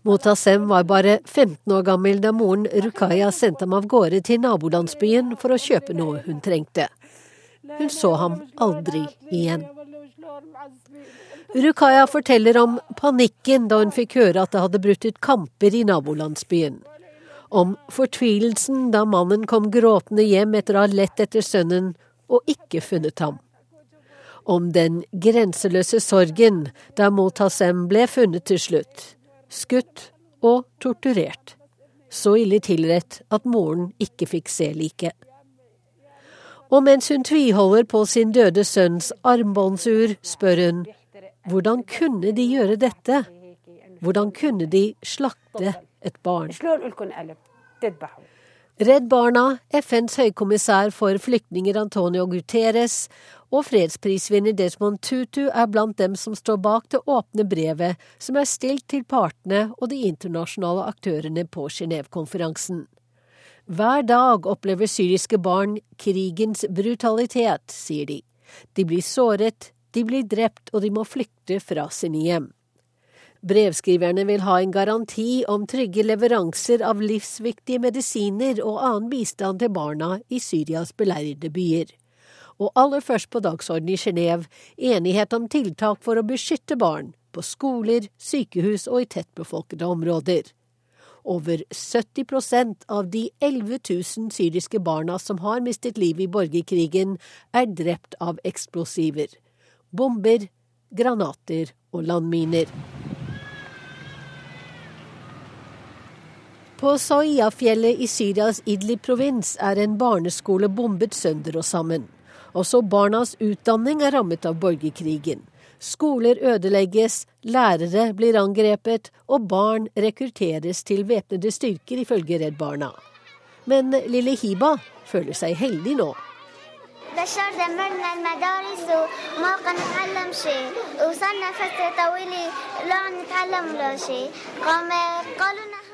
Motasem var bare 15 år gammel da moren Rukaya sendte ham av gårde til nabolandsbyen for å kjøpe noe hun trengte. Hun så ham aldri igjen. Rukaya forteller om panikken da hun fikk høre at det hadde brutt ut kamper i nabolandsbyen. Om fortvilelsen da mannen kom gråtende hjem etter å ha lett etter sønnen og ikke funnet ham om den grenseløse sorgen da Motasem ble funnet til slutt, skutt og torturert, så ille tilrett at moren ikke fikk se liket. Og mens hun tviholder på sin døde sønns armbåndsur, spør hun hvordan kunne de gjøre dette? Hvordan kunne de slakte et barn? Redd Barna, FNs høykommissær for flyktninger Antonio Guterres og fredsprisvinner Desmond Tutu er blant dem som står bak det åpne brevet som er stilt til partene og de internasjonale aktørene på Genévekonferansen. Hver dag opplever syriske barn krigens brutalitet, sier de. De blir såret, de blir drept og de må flykte fra sine hjem. Brevskriverne vil ha en garanti om trygge leveranser av livsviktige medisiner og annen bistand til barna i Syrias beleirede byer. Og aller først på dagsordenen i Genéve enighet om tiltak for å beskytte barn på skoler, sykehus og i tettbefolkede områder. Over 70% av de 11 000 syriske barna som har mistet livet i borgerkrigen, er drept av eksplosiver. Bomber, granater og landminer. På Saiyafjellet i Syrias Idlib-provins er en barneskole bombet sønder og sammen. Også barnas utdanning er rammet av borgerkrigen. Skoler ødelegges, lærere blir angrepet, og barn rekrutteres til væpnede styrker, ifølge Redd Barna. Men lille Hiba føler seg heldig nå.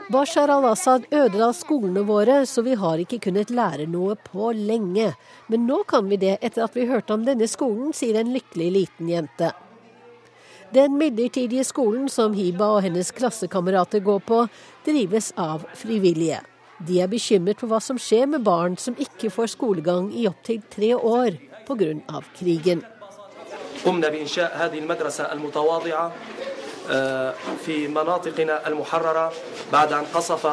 Bashar al-Assad ødela skolene våre, så vi har ikke kunnet lære noe på lenge. Men nå kan vi det etter at vi hørte om denne skolen, sier en lykkelig liten jente. Den midlertidige skolen som Hiba og hennes klassekamerater går på, drives av frivillige. De er bekymret for hva som skjer med barn som ikke får skolegang i opptil tre år pga. krigen. قمنا بإنشاء هذه المدرسة المتواضعة في مناطقنا المحررة بعد أن قصف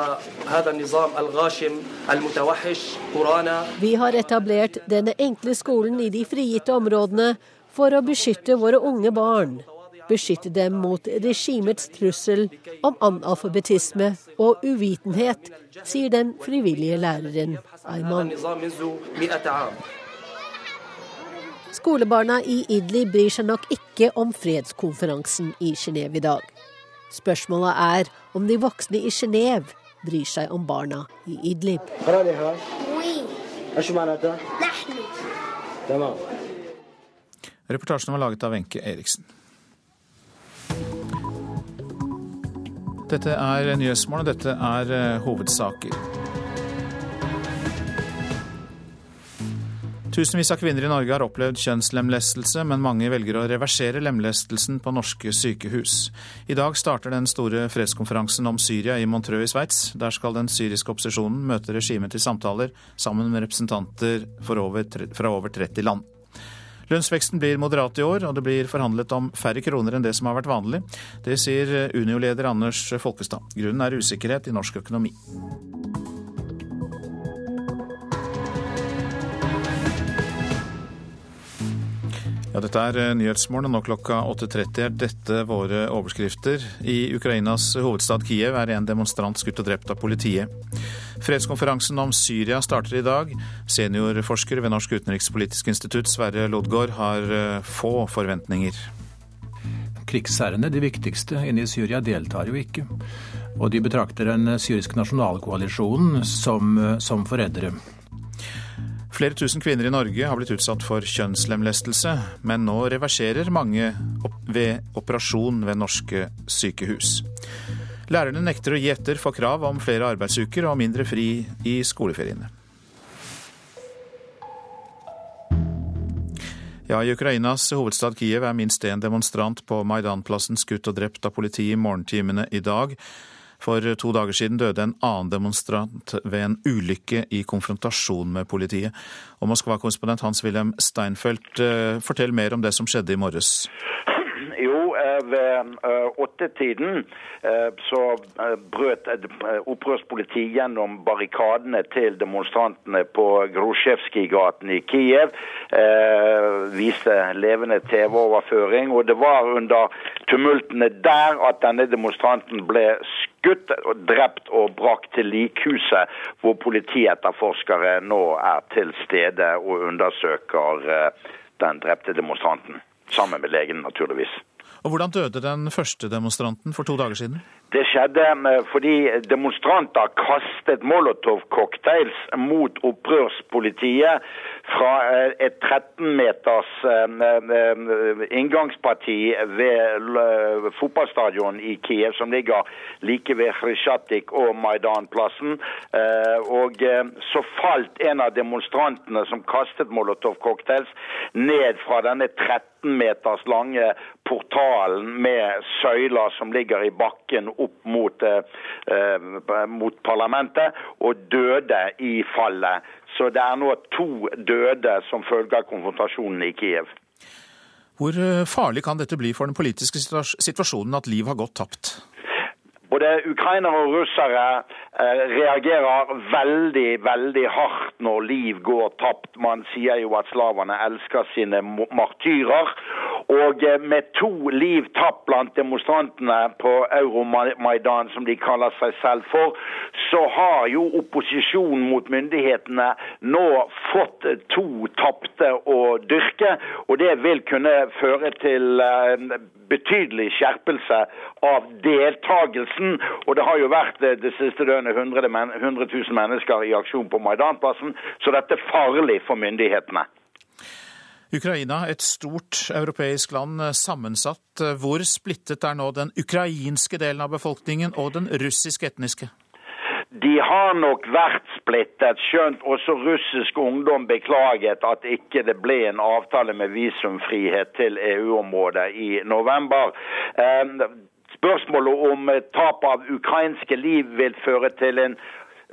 هذا النظام الغاشم المتوحش قرانا Vi har etablert denne enkle skolen i de frigitte områdene for å beskytte våre unge barn. Beskytte dem mot regimets trussel om analfabetisme og uvitenhet, sier den frivillige læreren Ayman. Skolebarna i Idlib bryr seg nok ikke om fredskonferansen i Genéve i dag. Spørsmålet er om de voksne i Genéve bryr seg om barna i Idlib. Reportasjen var laget av Wenche Eriksen. Dette er Nyhetsmorgen, og dette er eh, hovedsaker. Tusenvis av kvinner i Norge har opplevd kjønnslemlestelse, men mange velger å reversere lemlestelsen på norske sykehus. I dag starter den store fredskonferansen om Syria i Montreux i Sveits. Der skal den syriske opposisjonen møte regimet til samtaler sammen med representanter fra over 30 land. Lønnsveksten blir moderat i år, og det blir forhandlet om færre kroner enn det som har vært vanlig. Det sier Unio-leder Anders Folkestad. Grunnen er usikkerhet i norsk økonomi. Ja, dette er nyhetsmålene. Nyhetsmorgen, og nå klokka 8.30 er dette våre overskrifter. I Ukrainas hovedstad Kiev er en demonstrant skutt og drept av politiet. Fredskonferansen om Syria starter i dag. Seniorforsker ved Norsk utenrikspolitisk institutt, Sverre Lodgaard, har eh, få forventninger. Krigsherrene, de viktigste inne i Syria, deltar jo ikke. Og de betrakter den syriske nasjonalkoalisjonen som, eh, som forrædere. Flere tusen kvinner i Norge har blitt utsatt for kjønnslemlestelse, men nå reverserer mange ved operasjon ved norske sykehus. Lærerne nekter å gi etter for krav om flere arbeidsuker og mindre fri i skoleferiene. Ja, I Ukrainas hovedstad Kiev er minst én demonstrant på Maidanplassen skutt og drept av politiet i morgentimene i dag. For to dager siden døde en annen demonstrant ved en ulykke i konfrontasjon med politiet. Og Moskva-korrespondent Hans-Wilhelm Steinfeld, eh, fortell mer om det som skjedde i morges. Jo, eh, ved eh, åttetiden så brøt opprørspolitiet gjennom barrikadene til demonstrantene på Grosjevskij-gaten i Kiev. Viste levende TV-overføring. Og det var under tumultene der at denne demonstranten ble skutt drept og brakt til likhuset, hvor politietterforskere nå er til stede og undersøker den drepte demonstranten. Sammen med legen, naturligvis. Og Hvordan døde den første demonstranten for to dager siden? Det skjedde eh, fordi demonstranter kastet Molotov-cocktails mot opprørspolitiet fra eh, et 13 meters eh, inngangsparti ved fotballstadion i Kiev, som ligger like ved Khrusjtsjatik og Maidanplassen. Og så falt en av demonstrantene som kastet Molotov-cocktails, ned fra denne 13 meters lange portalen med søyler som ligger i bakken opp mot, eh, mot parlamentet, og døde i fallet. Så det er nå to døde som følge av konfrontasjonen i Kiev. Hvor eh, farlig kan dette bli for den politiske situasjonen at liv har gått tapt? Både ukrainere og russere eh, reagerer veldig, veldig hardt når liv går tapt. Man sier jo at slavene elsker sine martyrer. Og eh, med to liv tapt blant demonstrantene på Euromaidan, som de kaller seg selv for, så har jo opposisjonen mot myndighetene nå fått to tapte å dyrke. Og det vil kunne føre til eh, betydelig skjerpelse av deltagelsen. Og det har jo vært eh, det siste døgnet 100, 100 000 mennesker i aksjon på Maidanplassen, så dette er farlig for myndighetene. Ukraina, et stort europeisk land eh, sammensatt. Hvor splittet er nå den ukrainske delen av befolkningen og den russiske etniske? De har nok vært splittet, skjønt også russisk ungdom beklaget at ikke det ble en avtale med visumfrihet til EU-området i november. Spørsmålet om tap av ukrainske liv vil føre til en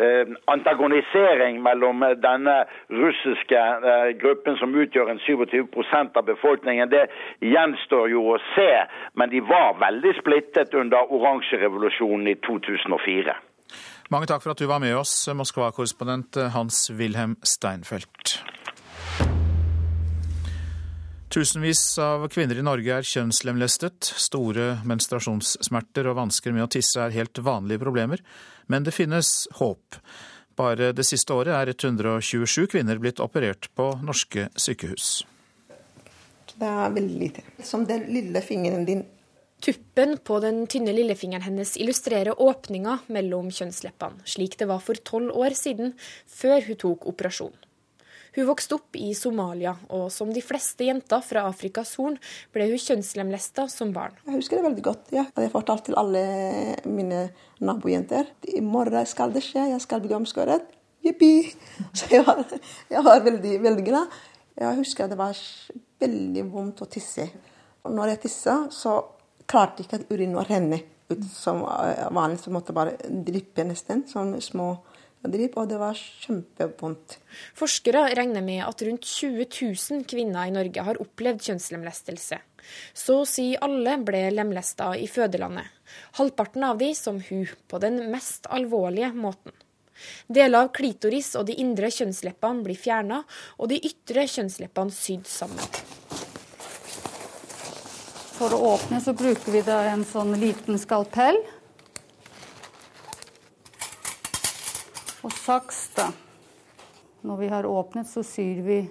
eh, antagonisering mellom denne russiske eh, gruppen, som utgjør en 27% av befolkningen, det gjenstår jo å se. Men de var veldig splittet under oransjerevolusjonen i 2004. Mange takk for at du var med oss, Moskva-korrespondent Hans-Wilhelm Steinfeld. Tusenvis av kvinner i Norge er kjønnslemlestet. Store menstruasjonssmerter og vansker med å tisse er helt vanlige problemer, men det finnes håp. Bare det siste året er 127 kvinner blitt operert på norske sykehus. Det er veldig lite. Som den lille fingeren din. Tuppen på den tynne lillefingeren hennes illustrerer åpninga mellom kjønnsleppene, slik det var for tolv år siden, før hun tok operasjon. Hun vokste opp i Somalia, og som de fleste jenter fra Afrikas Horn ble hun kjønnslemlesta som barn. Jeg husker det veldig godt. ja. Jeg fortalte til alle mine nabojenter i morgen skal det skje, jeg skal bli omskåret. Jippi! Så jeg var, jeg var veldig, veldig glad. Jeg husker det var veldig vondt å tisse. Og når jeg tissa, så klarte ikke urinen å renne ut som vanlig. Så måtte bare dryppe nesten, sånne små og det var kjempevondt. Forskere regner med at rundt 20 000 kvinner i Norge har opplevd kjønnslemlestelse. Så å si alle ble lemlesta i fødelandet. Halvparten av de som hun, på den mest alvorlige måten. Deler av klitoris og de indre kjønnsleppene blir fjerna, og de ytre kjønnsleppene sydd sammen. For å åpne så bruker vi da en sånn liten skalpell. Og saks, da. Når vi har åpnet, så syr vi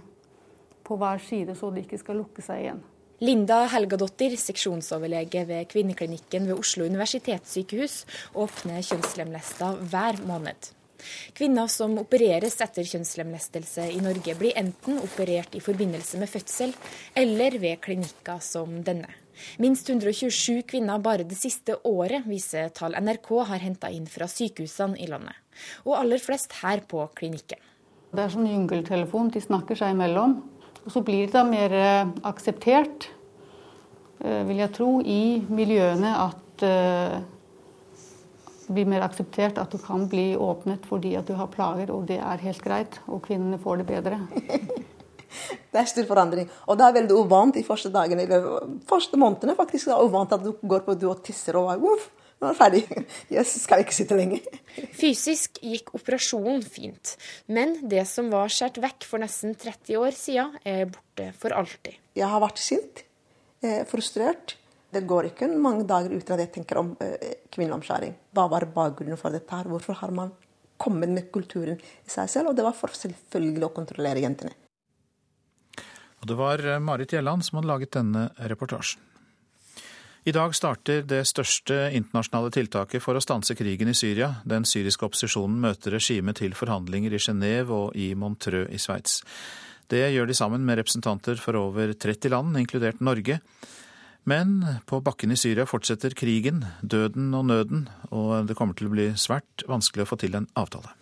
på hver side så det ikke skal lukke seg igjen. Linda Helgadottir, seksjonsoverlege ved kvinneklinikken ved Oslo universitetssykehus, åpner kjønnslemlesta hver måned. Kvinner som opereres etter kjønnslemlestelse i Norge, blir enten operert i forbindelse med fødsel eller ved klinikker som denne. Minst 127 kvinner bare det siste året, viser tall NRK har henta inn fra sykehusene i landet. Og aller flest her på klinikken. Det er sånn jungeltelefon, de snakker seg imellom. Og så blir det da mer eh, akseptert, eh, vil jeg tro, i miljøene at eh, det blir mer akseptert at du kan bli åpnet fordi at du har plager, og det er helt greit. Og kvinnene får det bedre. (laughs) (laughs) Det er stor forandring. Og det er veldig uvant de første dagene, eller første månedene faktisk. Det er uvant at du går på do og tisser og uff, nå er det ferdig. (laughs) Jeg skal ikke sitte lenger. (laughs) Fysisk gikk operasjonen fint, men det som var skåret vekk for nesten 30 år siden, er borte for alltid. Jeg har vært sint, eh, frustrert. Det går ikke mange dager uten at jeg tenker om eh, kvinneomskjæring. Hva var bakgrunnen for dette? her? Hvorfor har man kommet med kulturen i seg selv? Og det var for selvfølgelig å kontrollere jentene. Og det var eh, Marit Gjelland som hadde laget denne reportasjen. I dag starter det største internasjonale tiltaket for å stanse krigen i Syria. Den syriske opposisjonen møter regimet til forhandlinger i Genéve og i Montreux i Sveits. Det gjør de sammen med representanter for over 30 land, inkludert Norge. Men på bakken i Syria fortsetter krigen, døden og nøden, og det kommer til å bli svært vanskelig å få til en avtale.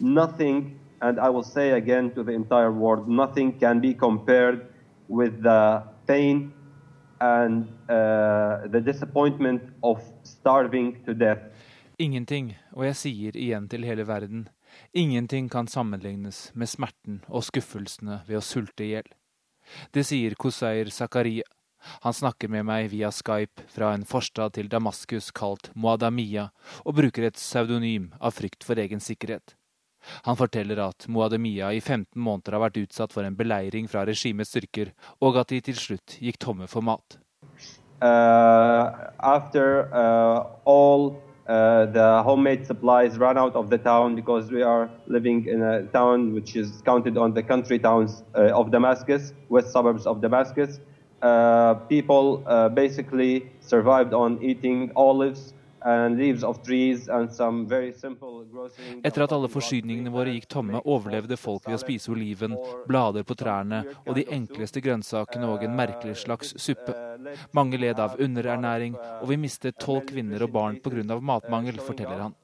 Nothing and I will say again to the entire world, nothing can be compared with the pain and uh, the disappointment of starving to death. Ingenting, og jeg sier igjen til hele verden, ingenting kan sammenlignes med smerten og skuffelsene ved å sulte i hjel. Det sier Koseir Zakaria. Han snakker med meg via Skype fra en forstad til Damaskus kalt Moadamia, og bruker et pseudonym av frykt for egen sikkerhet. Han forteller at Muademia i 15 måneder har vært utsatt for en beleiring fra regimets styrker, og at de til slutt gikk tomme for mat. Uh, after uh, all uh, the homemade supplies ran out of the town because we are living in a town which is counted on the country towns uh, of Damascus, west suburbs. Uh, uh, basically survived on eating olives etter at alle forsyningene våre gikk tomme, overlevde folk ved å spise oliven, blader på trærne og de enkleste grønnsakene og en merkelig slags suppe. Mange led av underernæring, og vi mistet tolv kvinner og barn pga. matmangel, forteller han.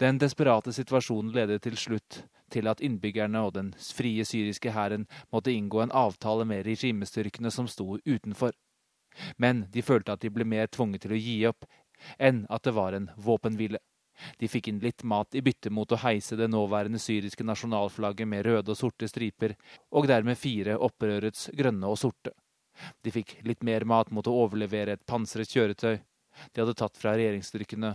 Den desperate situasjonen ledet til slutt til at innbyggerne og den frie syriske hæren måtte inngå en avtale med regimestyrkene som sto utenfor. Men de følte at de ble mer tvunget til å gi opp enn at det var en våpenhvile. De fikk inn litt mat i bytte mot å heise det nåværende syriske nasjonalflagget med røde og sorte striper, og dermed fire opprørets grønne og sorte. De fikk litt mer mat mot å overlevere et pansret kjøretøy de hadde tatt fra regjeringsstyrkene,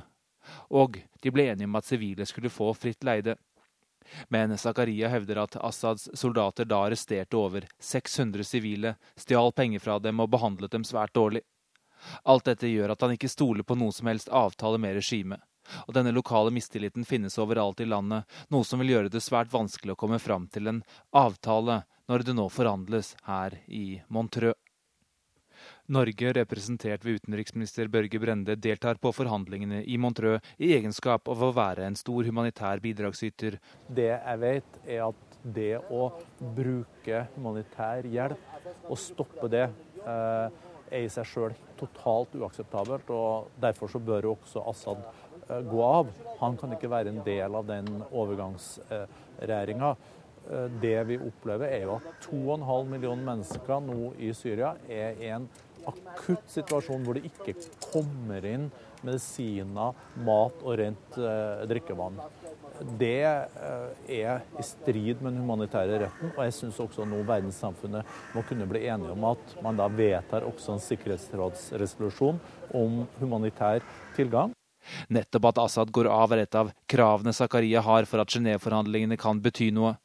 og de ble enige om at sivile skulle få fritt leide. Men Zakaria hevder at Assads soldater da arresterte over 600 sivile, stjal penger fra dem og behandlet dem svært dårlig. Alt dette gjør at han ikke stoler på noe som helst avtale med regimet. Og denne lokale mistilliten finnes overalt i landet, noe som vil gjøre det svært vanskelig å komme fram til en avtale når det nå forhandles her i Montreux. Norge, representert ved utenriksminister Børge Brende, deltar på forhandlingene i Montreux i egenskap av å være en stor humanitær bidragsyter. Det jeg vet, er at det å bruke humanitær hjelp og stoppe det, eh, er i seg sjøl totalt uakseptabelt. og Derfor så bør jo også Assad eh, gå av. Han kan ikke være en del av den overgangsregjeringa. Eh, det vi opplever, er jo at 2,5 millioner mennesker nå i Syria er i en akutt situasjon hvor det ikke kommer inn medisiner, mat og rent eh, drikkevann. Det eh, er i strid med den humanitære retten, og jeg syns også nå verdenssamfunnet må kunne bli enige om at man da vedtar også en sikkerhetsrådsresolusjon om humanitær tilgang. Nettopp at Assad går av er et av kravene Zakaria har for at Genéve-forhandlingene kan bety noe.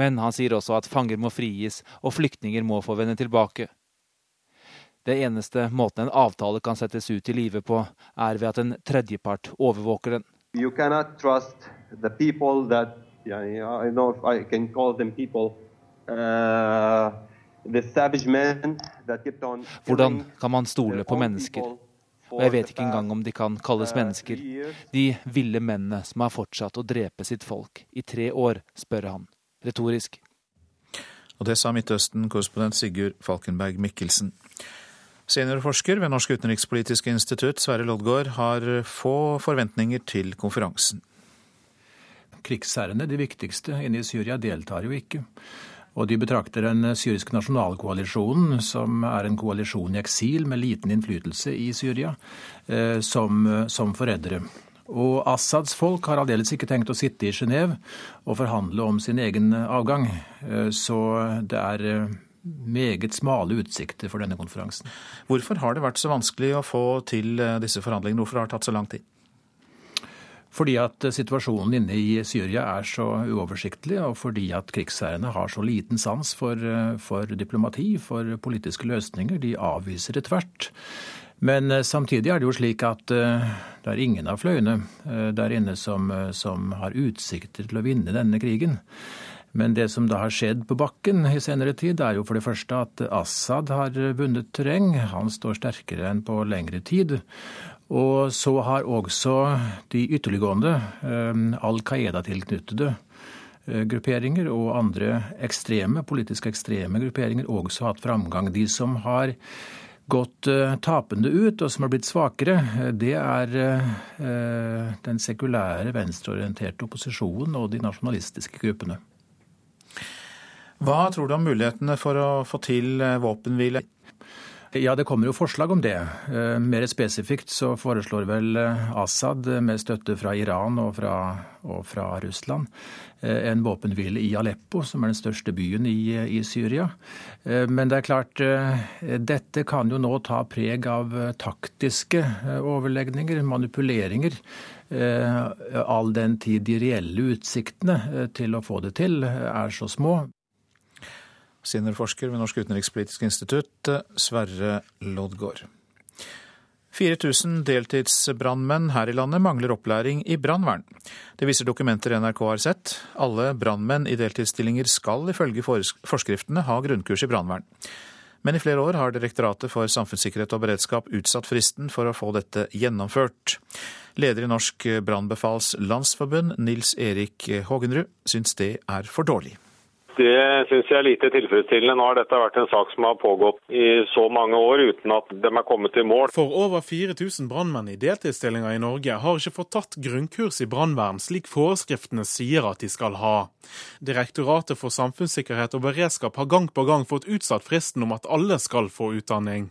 Men han sier også at fanger må frigis og flyktninger må få vende tilbake. Det eneste måten en avtale kan settes ut i livet på, er ved at en tredjepart overvåker den. Uh, Hvordan kan man stole på mennesker? Og jeg vet ikke engang om de kan kalles uh, mennesker. De ville mennene som har fortsatt å drepe sitt folk i tre år, spør han retorisk. Og det sa Midtøsten-korrespondent Sigurd Falkenberg Mikkelsen. Seniorforsker ved Norsk utenrikspolitisk institutt, Sverre Loddgaard, har få forventninger til konferansen. Krigsherrene, de viktigste inne i Syria, deltar jo ikke. Og de betrakter den syriske nasjonalkoalisjonen, som er en koalisjon i eksil med liten innflytelse i Syria, eh, som, som forrædere. Og Assads folk har aldeles ikke tenkt å sitte i Genéve og forhandle om sin egen avgang. Eh, så det er eh, meget smale utsikter for denne konferansen. Hvorfor har det vært så vanskelig å få til eh, disse forhandlingene? Hvorfor har det tatt så lang tid? Fordi at eh, situasjonen inne i Syria er så uoversiktlig, og fordi at krigsherrene har så liten sans for, eh, for diplomati, for politiske løsninger. De avviser det tvert. Men samtidig er det jo slik at det er ingen av fløyene der inne som, som har utsikter til å vinne denne krigen. Men det som da har skjedd på bakken i senere tid, er jo for det første at Assad har vunnet terreng. Han står sterkere enn på lengre tid. Og så har også de ytterliggående, eh, Al Qaida-tilknyttede eh, grupperinger og andre ekstreme, politisk ekstreme grupperinger også hatt framgang. De som har gått uh, tapende ut, og som har blitt svakere, det er den sekulære, venstreorienterte opposisjonen og de nasjonalistiske gruppene. Hva tror du om mulighetene for å få til eh, våpenhvile? Ja, det kommer jo forslag om det. Eh, mer spesifikt så foreslår vel eh, Assad, med støtte fra Iran og fra, og fra Russland, en våpenhvile i Aleppo, som er den største byen i, i, Syria. Men det er klart, dette kan jo nå ta preg av taktiske overlegninger, manipuleringer. All den tid de reelle utsiktene til å få det til er så små seniorforsker ved Norsk utenrikspolitisk institutt, Sverre Loddgaard. 4000 deltidsbrannmenn her i landet mangler opplæring i brannvern. Det viser dokumenter NRK har sett. Alle brannmenn i deltidsstillinger skal ifølge forskriftene ha grunnkurs i brannvern. Men i flere år har Direktoratet for samfunnssikkerhet og beredskap utsatt fristen for å få dette gjennomført. Leder i Norsk brannbefals landsforbund, Nils Erik Hågenrud, syns det er for dårlig. Det syns jeg er lite tilfredsstillende. Nå har dette vært en sak som har pågått i så mange år uten at de er kommet til mål. For over 4000 brannmenn i deltidsstillinger i Norge har ikke fått tatt grunnkurs i brannvern, slik foreskriftene sier at de skal ha. Direktoratet for samfunnssikkerhet og beredskap har gang på gang fått utsatt fristen om at alle skal få utdanning.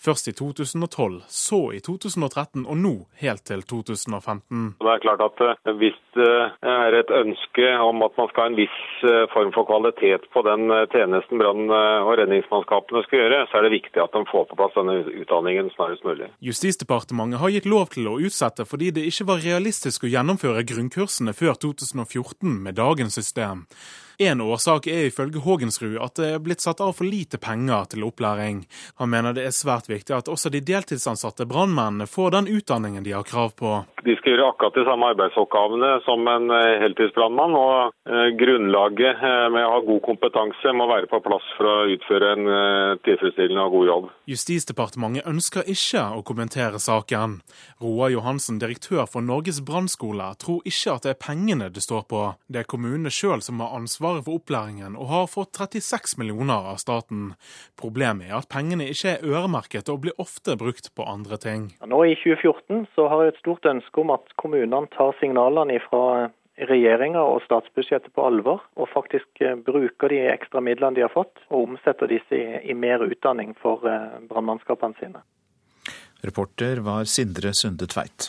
Først i 2012, så i 2013 og nå helt til 2015. Det er klart at eh, Hvis det er et ønske om at man skal ha en viss eh, form for kvalitet på den eh, tjenesten brann- og redningsmannskapene skal gjøre, så er det viktig at de får på plass denne utdanningen snarest mulig. Justisdepartementet har gitt lov til å utsette fordi det ikke var realistisk å gjennomføre grunnkursene før 2014 med dagens system. En årsak er ifølge Hågensrud at det er blitt satt av for lite penger til opplæring. Han mener det er svært viktig at også de deltidsansatte brannmennene får den utdanningen de har krav på. De skal gjøre akkurat de samme arbeidsoppgavene som en eh, heltidsbrannmann, og eh, grunnlaget eh, med å ha god kompetanse må være på plass for å utføre en tilfredsstillende og god jobb. Justisdepartementet ønsker ikke å kommentere saken. Roar Johansen, direktør for Norges brannskole, tror ikke at det er pengene det står på. Det er kommunene sjøl som har ansvar ansvaret for opplæringen og har fått 36 millioner av staten. Problemet er at pengene ikke er øremerket og blir ofte brukt på andre ting. Nå I 2014 så har jeg et stort ønske om at kommunene tar signalene fra regjeringa og statsbudsjettet på alvor, og faktisk eh, bruker de ekstra midlene de har fått, og omsetter disse i, i mer utdanning for eh, brannmannskapene sine. Reporter var Sindre Sunde Tveit.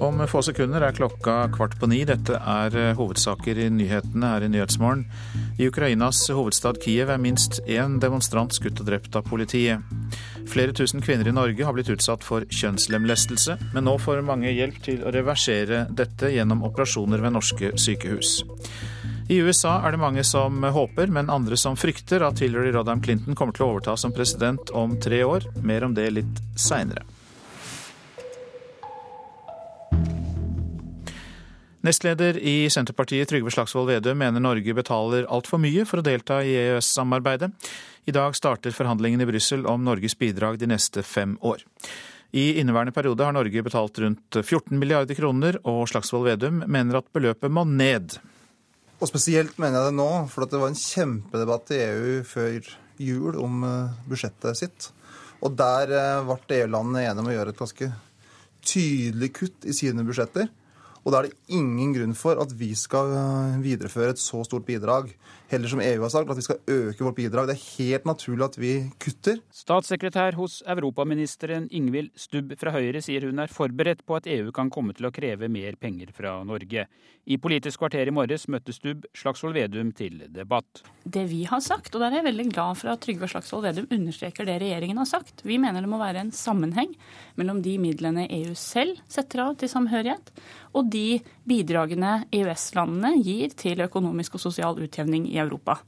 Om få sekunder er klokka kvart på ni. Dette er eh, hovedsaker i nyhetene her i Nyhetsmorgen. I Ukrainas hovedstad Kiev er minst én demonstrant skutt og drept av politiet. Flere tusen kvinner i Norge har blitt utsatt for kjønnslemlestelse, men nå får mange hjelp til å reversere dette gjennom operasjoner ved norske sykehus. I USA er det mange som håper, men andre som frykter at Hillary Rodham Clinton kommer til å overta som president om tre år. Mer om det litt seinere. Nestleder i Senterpartiet Trygve Slagsvold Vedum mener Norge betaler altfor mye for å delta i EØS-samarbeidet. I dag starter forhandlingene i Brussel om Norges bidrag de neste fem år. I inneværende periode har Norge betalt rundt 14 milliarder kroner, og Slagsvold Vedum mener at beløpet må ned. Og Spesielt mener jeg det nå, for det var en kjempedebatt i EU før jul om eh, budsjettet sitt. Og der eh, ble EU-landene enige om å gjøre et ganske tydelig kutt i sine budsjetter. Og da er det ingen grunn for at vi skal eh, videreføre et så stort bidrag. Heller som EU har sagt, at vi skal øke vårt bidrag. Det er helt naturlig at vi kutter. Statssekretær hos europaministeren Ingvild Stubb fra Høyre sier hun er forberedt på at EU kan komme til å kreve mer penger fra Norge. I Politisk kvarter i morges møtte Stubb Slagsvold Vedum til debatt. Det vi har sagt, og der er jeg veldig glad for at Trygve Slagsvold Vedum understreker det regjeringen har sagt. Vi mener det må være en sammenheng mellom de midlene EU selv setter av til samhørighet, og de bidragene EØS-landene gir til økonomisk og sosial utjevning i Europa.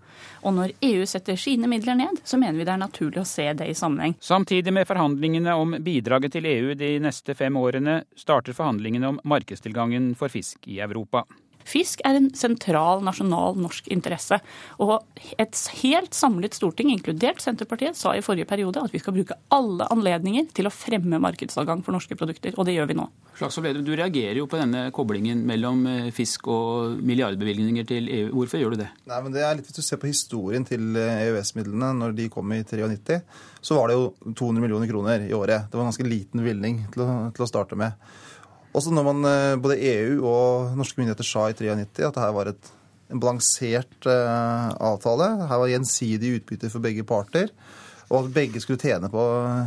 Og når EU setter sine midler ned, så mener vi det er naturlig å se det i sammenheng. Samtidig med forhandlingene om bidraget til EU de neste fem årene, starter forhandlingene om markedstilgangen for fisk i Europa. Fisk er en sentral nasjonal norsk interesse. Og et helt samlet storting, inkludert Senterpartiet, sa i forrige periode at vi skal bruke alle anledninger til å fremme markedsadgang for norske produkter. Og det gjør vi nå. Slagsvold Vedum, du reagerer jo på denne koblingen mellom eh, fisk og milliardbevilgninger til EU. Hvorfor gjør du det? Nei, men det er litt Hvis du ser på historien til eh, EØS-midlene når de kom i 93, så var det jo 200 millioner kroner i året. Det var en ganske liten bevilgning til, til å starte med. Også når man, eh, både EU og norske myndigheter sa i 93 at dette var et, en balansert uh, avtale. Her var gjensidig utbytte for begge parter, og at begge skulle tjene på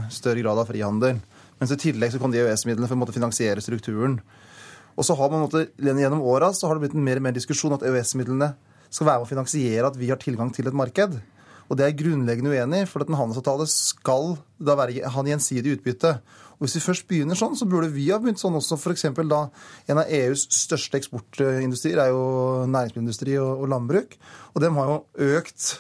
større grad av frihandel. Mens i tillegg så kom de EØS-midlene for å finansiere strukturen. Og så har man måtte, Gjennom åra har det blitt en mer og mer diskusjon at EØS-midlene skal være med å finansiere at vi har tilgang til et marked. Og det er jeg grunnleggende uenig, i, for at en handelsavtale skal da være, ha en gjensidig utbytte. Og Hvis vi først begynner sånn, så burde vi ha begynt sånn også. F.eks. da en av EUs største eksportindustrier er jo næringsmiddelindustri og, og landbruk. Og dem har jo økt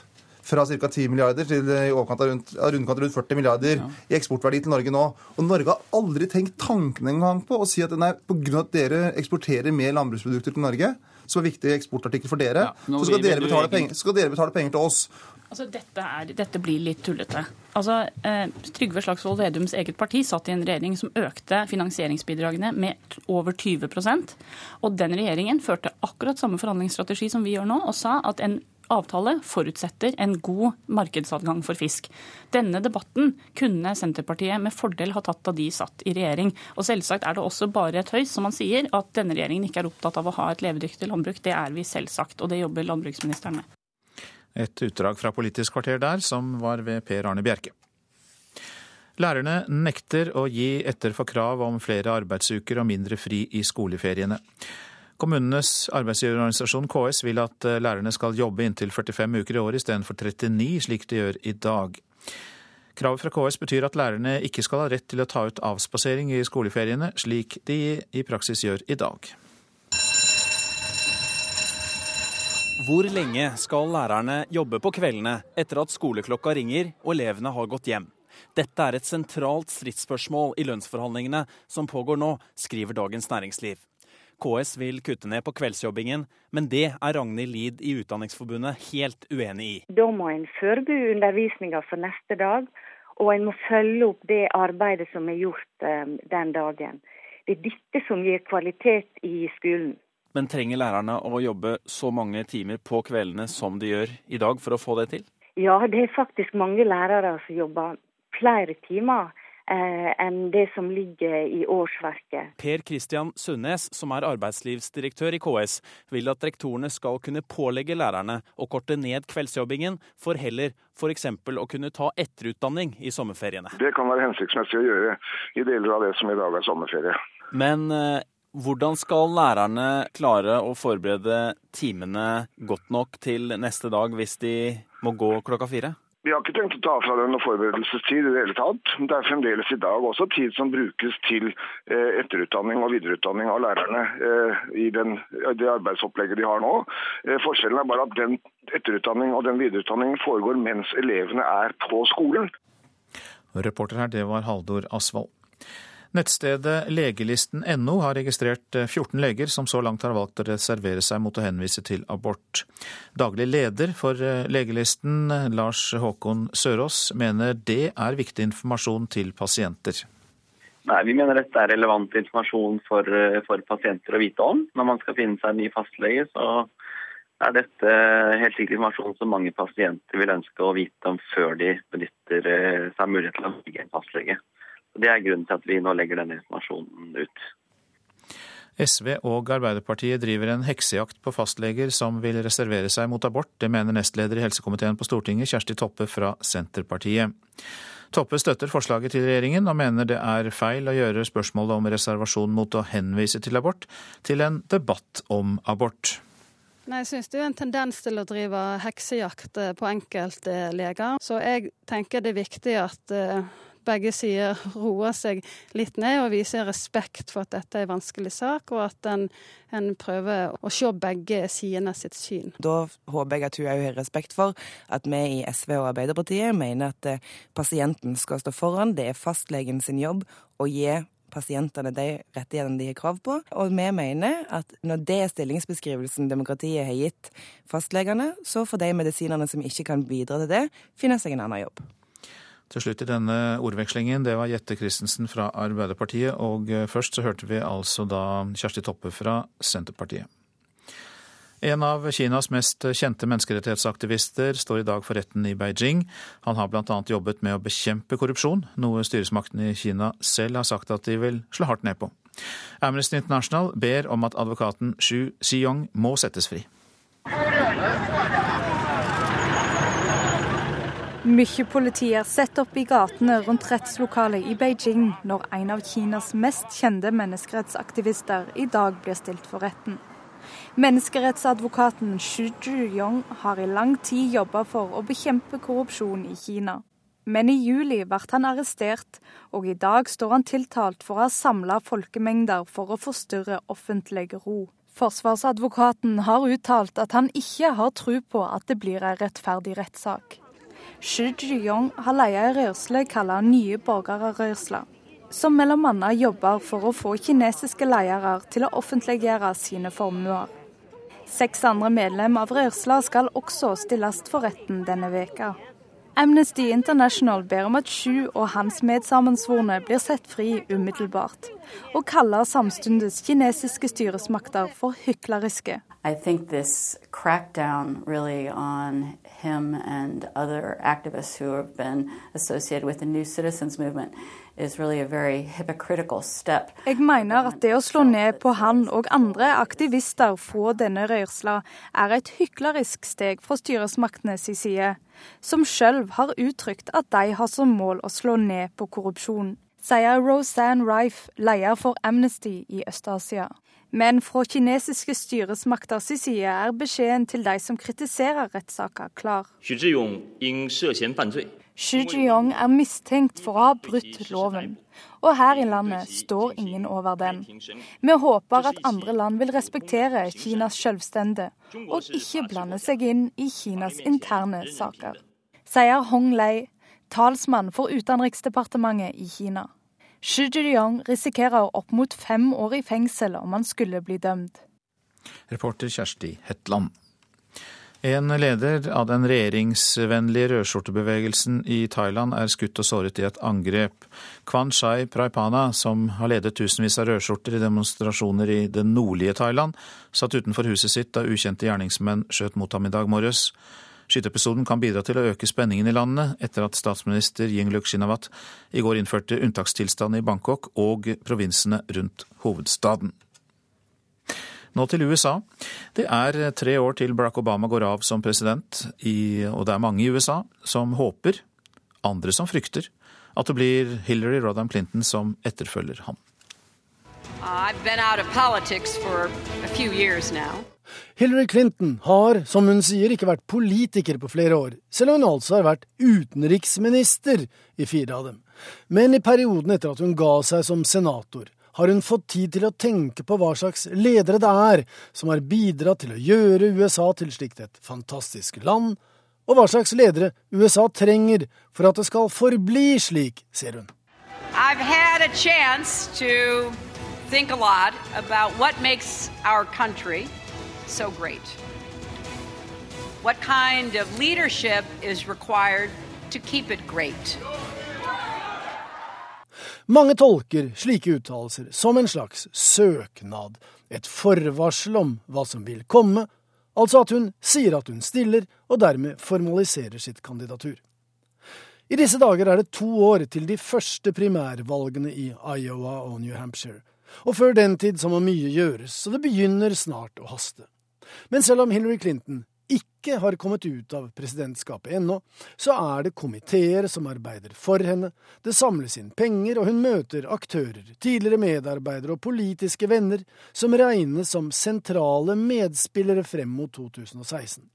fra ca. 10 milliarder til i overkant av rundt, rundkant rundt 40 milliarder ja. i eksportverdi til Norge nå. Og Norge har aldri tenkt tanken engang på å si at nei, pga. at dere eksporterer mer landbruksprodukter til Norge, som er viktig eksportartikkel for dere, ja, så skal dere, penger, skal dere, betale penger, til oss. Altså, dette, er, dette, blir litt tullete. Altså, eh, Trygve Slagsvold Vedums eget parti satt i en regjering som økte finansieringsbidragene med over 20% og Den regjeringen førte akkurat samme forhandlingsstrategi som vi gjør nå, og sa at en avtale forutsetter en god markedsadgang for fisk. Denne debatten kunne Senterpartiet med fordel ha tatt da de satt i regjering. Og selvsagt er det også bare et høys, som man sier, at denne regjeringen ikke er opptatt av å ha et levedyktig landbruk. Det er vi selvsagt, og det jobber landbruksministeren med. Et utdrag fra Politisk kvarter der, som var ved Per Arne Bjerke. Lærerne nekter å gi etter for krav om flere arbeidsuker og mindre fri i skoleferiene. Kommunenes arbeidsgiverorganisasjon KS vil at eh, lærerne skal jobbe inntil 45 uker i året istedenfor 39, slik de gjør i dag. Kravet fra KS betyr at lærerne ikke skal ha rett til å ta ut avspasering i skoleferiene, slik de i praksis gjør i dag. Hvor lenge skal lærerne jobbe på kveldene etter at skoleklokka ringer og elevene har gått hjem? Dette er et sentralt stridsspørsmål i lønnsforhandlingene som pågår nå, skriver Dagens Næringsliv. KS vil kutte ned på kveldsjobbingen, men det er Ragnhild Lid i Utdanningsforbundet helt uenig i. Da må en forberede undervisninga for neste dag, og en må følge opp det arbeidet som er gjort um, den dagen. Det er dette som gir kvalitet i skolen. Men trenger lærerne å jobbe så mange timer på kveldene som de gjør i dag for å få det til? Ja, det er faktisk mange lærere som jobber flere timer eh, enn det som ligger i årsverket. Per Kristian Sundnes, som er arbeidslivsdirektør i KS, vil at rektorene skal kunne pålegge lærerne å korte ned kveldsjobbingen, for heller f.eks. å kunne ta etterutdanning i sommerferiene. Det kan være hensiktsmessig å gjøre i deler av det som i dag er sommerferie. Men eh, hvordan skal lærerne klare å forberede timene godt nok til neste dag hvis de må gå klokka fire? Vi har ikke tenkt å ta fra dem noe forberedelsestid i det hele tatt. Det er fremdeles i dag også tid som brukes til eh, etterutdanning og videreutdanning av lærerne eh, i den, det arbeidsopplegget de har nå. Eh, forskjellen er bare at den etterutdanning og den videreutdanningen foregår mens elevene er på skolen. Reporter her, det var Haldor Asvald. Nettstedet legelisten.no har registrert 14 eh, leger som så langt har valgt å reservere seg mot å henvise til abort. Daglig leder for eh, Legelisten, Lars Håkon Sørås, mener det er viktig informasjon til pasienter. Nei, Vi mener dette er relevant informasjon for, eh, for pasienter å vite om. Når man skal finne seg en ny fastlege, så er dette helt sikkert informasjon som mange pasienter vil ønske å vite om før de benytter seg mulighet til å velge en fastlege. Det er grunnen til at vi nå legger denne informasjonen ut. SV og Arbeiderpartiet driver en heksejakt på fastleger som vil reservere seg mot abort. Det mener nestleder i helsekomiteen på Stortinget, Kjersti Toppe fra Senterpartiet. Toppe støtter forslaget til regjeringen, og mener det er feil å gjøre spørsmålet om reservasjon mot å henvise til abort til en debatt om abort. Nei, Jeg syns det er en tendens til å drive heksejakt på enkelte leger. Så jeg tenker det er viktig at eh, begge sider roer seg litt ned og viser respekt for at dette er en vanskelig sak, og at en, en prøver å se begge sidene sitt syn. Da håper jeg at hun òg har respekt for at vi i SV og Arbeiderpartiet mener at eh, pasienten skal stå foran. Det er fastlegen sin jobb å gi pasientene de rettighetene de har krav på. Og vi mener at når det er stillingsbeskrivelsen demokratiet har gitt fastlegene, så får de medisinerne som ikke kan bidra til det, finne seg en annen jobb. Til slutt i denne ordvekslingen, det var Jette Christensen fra Arbeiderpartiet, og eh, først så hørte vi altså da Kjersti Toppe fra Senterpartiet. En av Kinas mest kjente menneskerettighetsaktivister står i dag for retten i Beijing. Han har bl.a. jobbet med å bekjempe korrupsjon, noe styresmaktene i Kina selv har sagt at de vil slå hardt ned på. Amnesty International ber om at advokaten Xu Xiyong må settes fri. Mye politi er satt opp i gatene rundt rettslokalet i Beijing når en av Kinas mest kjente menneskerettsaktivister i dag blir stilt for retten. Menneskerettsadvokaten Xu Zhiyong har i lang tid jobba for å bekjempe korrupsjon i Kina. Men i juli ble han arrestert, og i dag står han tiltalt for å ha samla folkemengder for å forstyrre offentlig ro. Forsvarsadvokaten har uttalt at han ikke har tro på at det blir en rettferdig rettssak. Shi Zhiyong har leia ei rørsle kalla Nye borgere-rørsla, som bl.a. jobber for å få kinesiske ledere til å offentliggjøre sine formuer. Seks andre medlem av rørsla skal også stilles for retten denne veka. Amnesty International ber om at Sju og hans medsammensvorne blir sett fri umiddelbart, og kaller samtidig kinesiske styresmakter for hykleriske. I think this crackdown really on him and other activists who have been associated with the New Citizens Movement is really a very hypocritical step. Jeg mener at det å slå ned på han og andre aktivister fra denne rørsla er et hyklerisk steg fra styresmaktenes side, som sjøl har uttrykt at de har som mål å slå ned på korrupsjon, sier Roseanne Rife, leder for Amnesty i Øst-Asia. Men fra kinesiske styresmakter sin side er beskjeden til de som kritiserer rettssaka klar. Xu Zhiyong er mistenkt for å ha brutt loven, og her i landet står ingen over den. Vi håper at andre land vil respektere Kinas selvstende, og ikke blande seg inn i Kinas interne saker, sier Hong Lei, talsmann for Utenriksdepartementet i Kina. Xi Jinping risikerer opp mot fem år i fengsel om han skulle bli dømt. Reporter Kjersti Hetland. En leder av den regjeringsvennlige rødskjortebevegelsen i Thailand er skutt og såret i et angrep. Kwan Shai Praipana, som har ledet tusenvis av rødskjorter i demonstrasjoner i det nordlige Thailand, satt utenfor huset sitt da ukjente gjerningsmenn skjøt mot ham i dag morges. Skyteepisoden kan bidra til å øke spenningen i landet etter at statsminister Yingluck Shinawat i går innførte unntakstilstand i Bangkok og provinsene rundt hovedstaden. Nå til USA. Det er tre år til Barack Obama går av som president, og det er mange i USA som håper, andre som frykter, at det blir Hillary Rodham Clinton som etterfølger ham. I've Hillary Clinton har, som hun sier, ikke vært politiker på flere år, selv om hun altså har vært utenriksminister i fire av dem. Men i perioden etter at hun ga seg som senator, har hun fått tid til å tenke på hva slags ledere det er som har bidratt til å gjøre USA til slikt et fantastisk land, og hva slags ledere USA trenger for at det skal forbli slik, ser hun. I've had a chance to think a lot about what makes our country so great? What kind of leadership is required to keep it great? Mange tolker slike uttalelser som en slags søknad, et forvarsel om hva som vil komme, altså at hun sier at hun stiller, og dermed formaliserer sitt kandidatur. I disse dager er det to år til de første primærvalgene i Iowa og New Hampshire, og før den tid så må mye gjøres, så det begynner snart å haste. Men selv om Hillary Clinton ikke har kommet ut av presidentskapet ennå, så er det komiteer som arbeider for henne, det samles inn penger, og hun møter aktører, tidligere medarbeidere og politiske venner som regnes som sentrale medspillere frem mot 2016.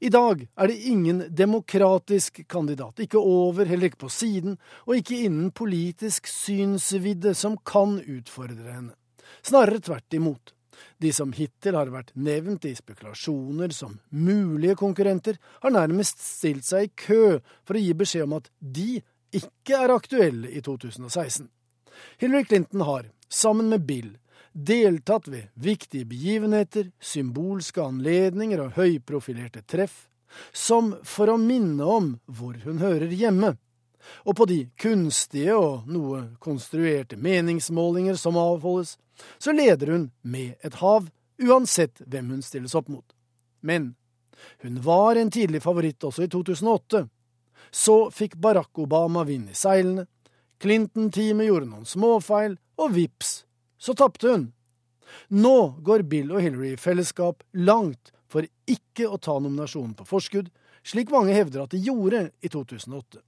I dag er det ingen demokratisk kandidat, ikke over, heller ikke på siden, og ikke innen politisk synsvidde, som kan utfordre henne. Snarere tvert imot. De som hittil har vært nevnt i spekulasjoner som mulige konkurrenter, har nærmest stilt seg i kø for å gi beskjed om at de ikke er aktuelle i 2016. Hillary Clinton har, sammen med Bill, deltatt ved viktige begivenheter, symbolske anledninger og høyprofilerte treff, som for å minne om hvor hun hører hjemme, og på de kunstige og noe konstruerte meningsmålinger som avholdes, så leder hun med et hav, uansett hvem hun stilles opp mot. Men hun var en tidlig favoritt også i 2008. Så fikk Barack Obama vind i seilene, Clinton-teamet gjorde noen småfeil, og vips, så tapte hun. Nå går Bill og Hillary i fellesskap langt for ikke å ta nominasjonen på forskudd, slik mange hevder at de gjorde i 2008.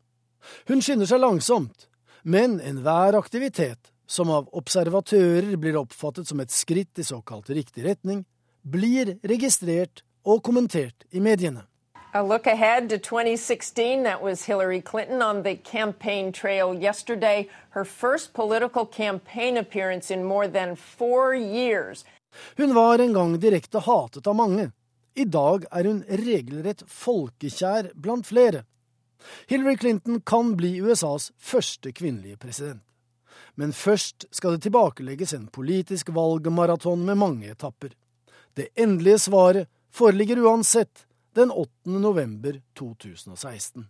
Hun skynder seg langsomt, men enhver aktivitet som av observatører blir oppfattet som et skritt i såkalt riktig retning, blir registrert og kommentert i mediene. A look ahead to 2016. That was Hillary Clinton on the campaign trail yesterday. Her first political campaign appearance in more than four years. Hun var en gang direkte hatet av mange. I dag er hun regelrett folkekjær blant flere. Hillary Clinton kan bli USAs første kvinnelige president. Men først skal det tilbakelegges en politisk valgmaraton med mange etapper. Det endelige svaret foreligger uansett den 8. november 2016.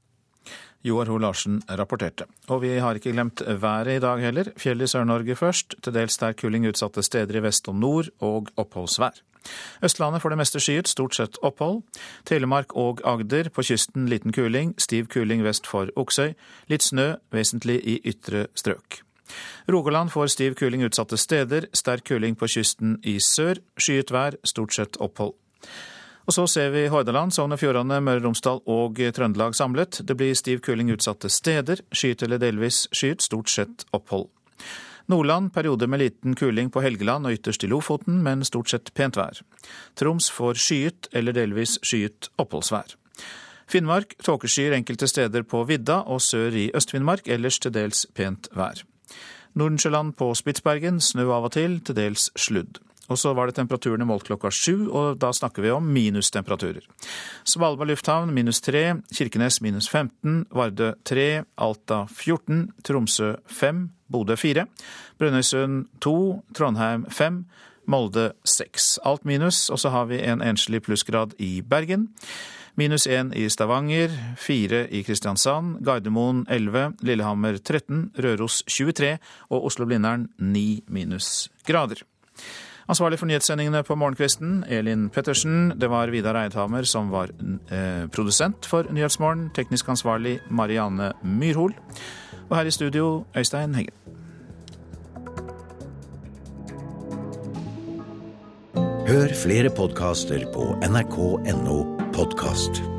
Joar Ho Larsen rapporterte. Og vi har ikke glemt været i dag heller. Fjell i Sør-Norge først, til dels sterk kuling utsatte steder i vest og nord, og oppholdsvær. Østlandet for det meste skyet, stort sett opphold. Telemark og Agder på kysten liten kuling, stiv kuling vest for Oksøy. Litt snø, vesentlig i ytre strøk. Rogaland får stiv kuling utsatte steder, sterk kuling på kysten i sør. Skyet vær, stort sett opphold. Og så ser vi Hordaland, Sogn og Fjordane, Møre og Romsdal og Trøndelag samlet. Det blir stiv kuling utsatte steder. Skyet eller delvis skyet, stort sett opphold. Nordland perioder med liten kuling på Helgeland og ytterst i Lofoten, men stort sett pent vær. Troms får skyet eller delvis skyet oppholdsvær. Finnmark tåkeskyer enkelte steder på vidda og sør i Øst-Finnmark, ellers til dels pent vær. Nordensjøland på Spitsbergen snø av og til, til dels sludd. Og så var det temperaturene målt klokka sju, og da snakker vi om minustemperaturer. Svalbard lufthavn minus tre, Kirkenes minus 15, Vardø tre, Alta 14, Tromsø fem, Bodø fire, Brønnøysund to, Trondheim fem, Molde seks. Alt minus, og så har vi en enslig plussgrad i Bergen. Minus én i Stavanger, fire i Kristiansand, Gardermoen 11, Lillehammer 13, Røros 23 og Oslo-Blindern 9 minusgrader. Ansvarlig for nyhetssendingene på morgenkvisten, Elin Pettersen. Det var Vidar Eidhammer som var eh, produsent for Nyhetsmorgen. Teknisk ansvarlig Marianne Myrhol. Og her i studio, Øystein Heggen. Hør flere podkaster på nrk.no podkast.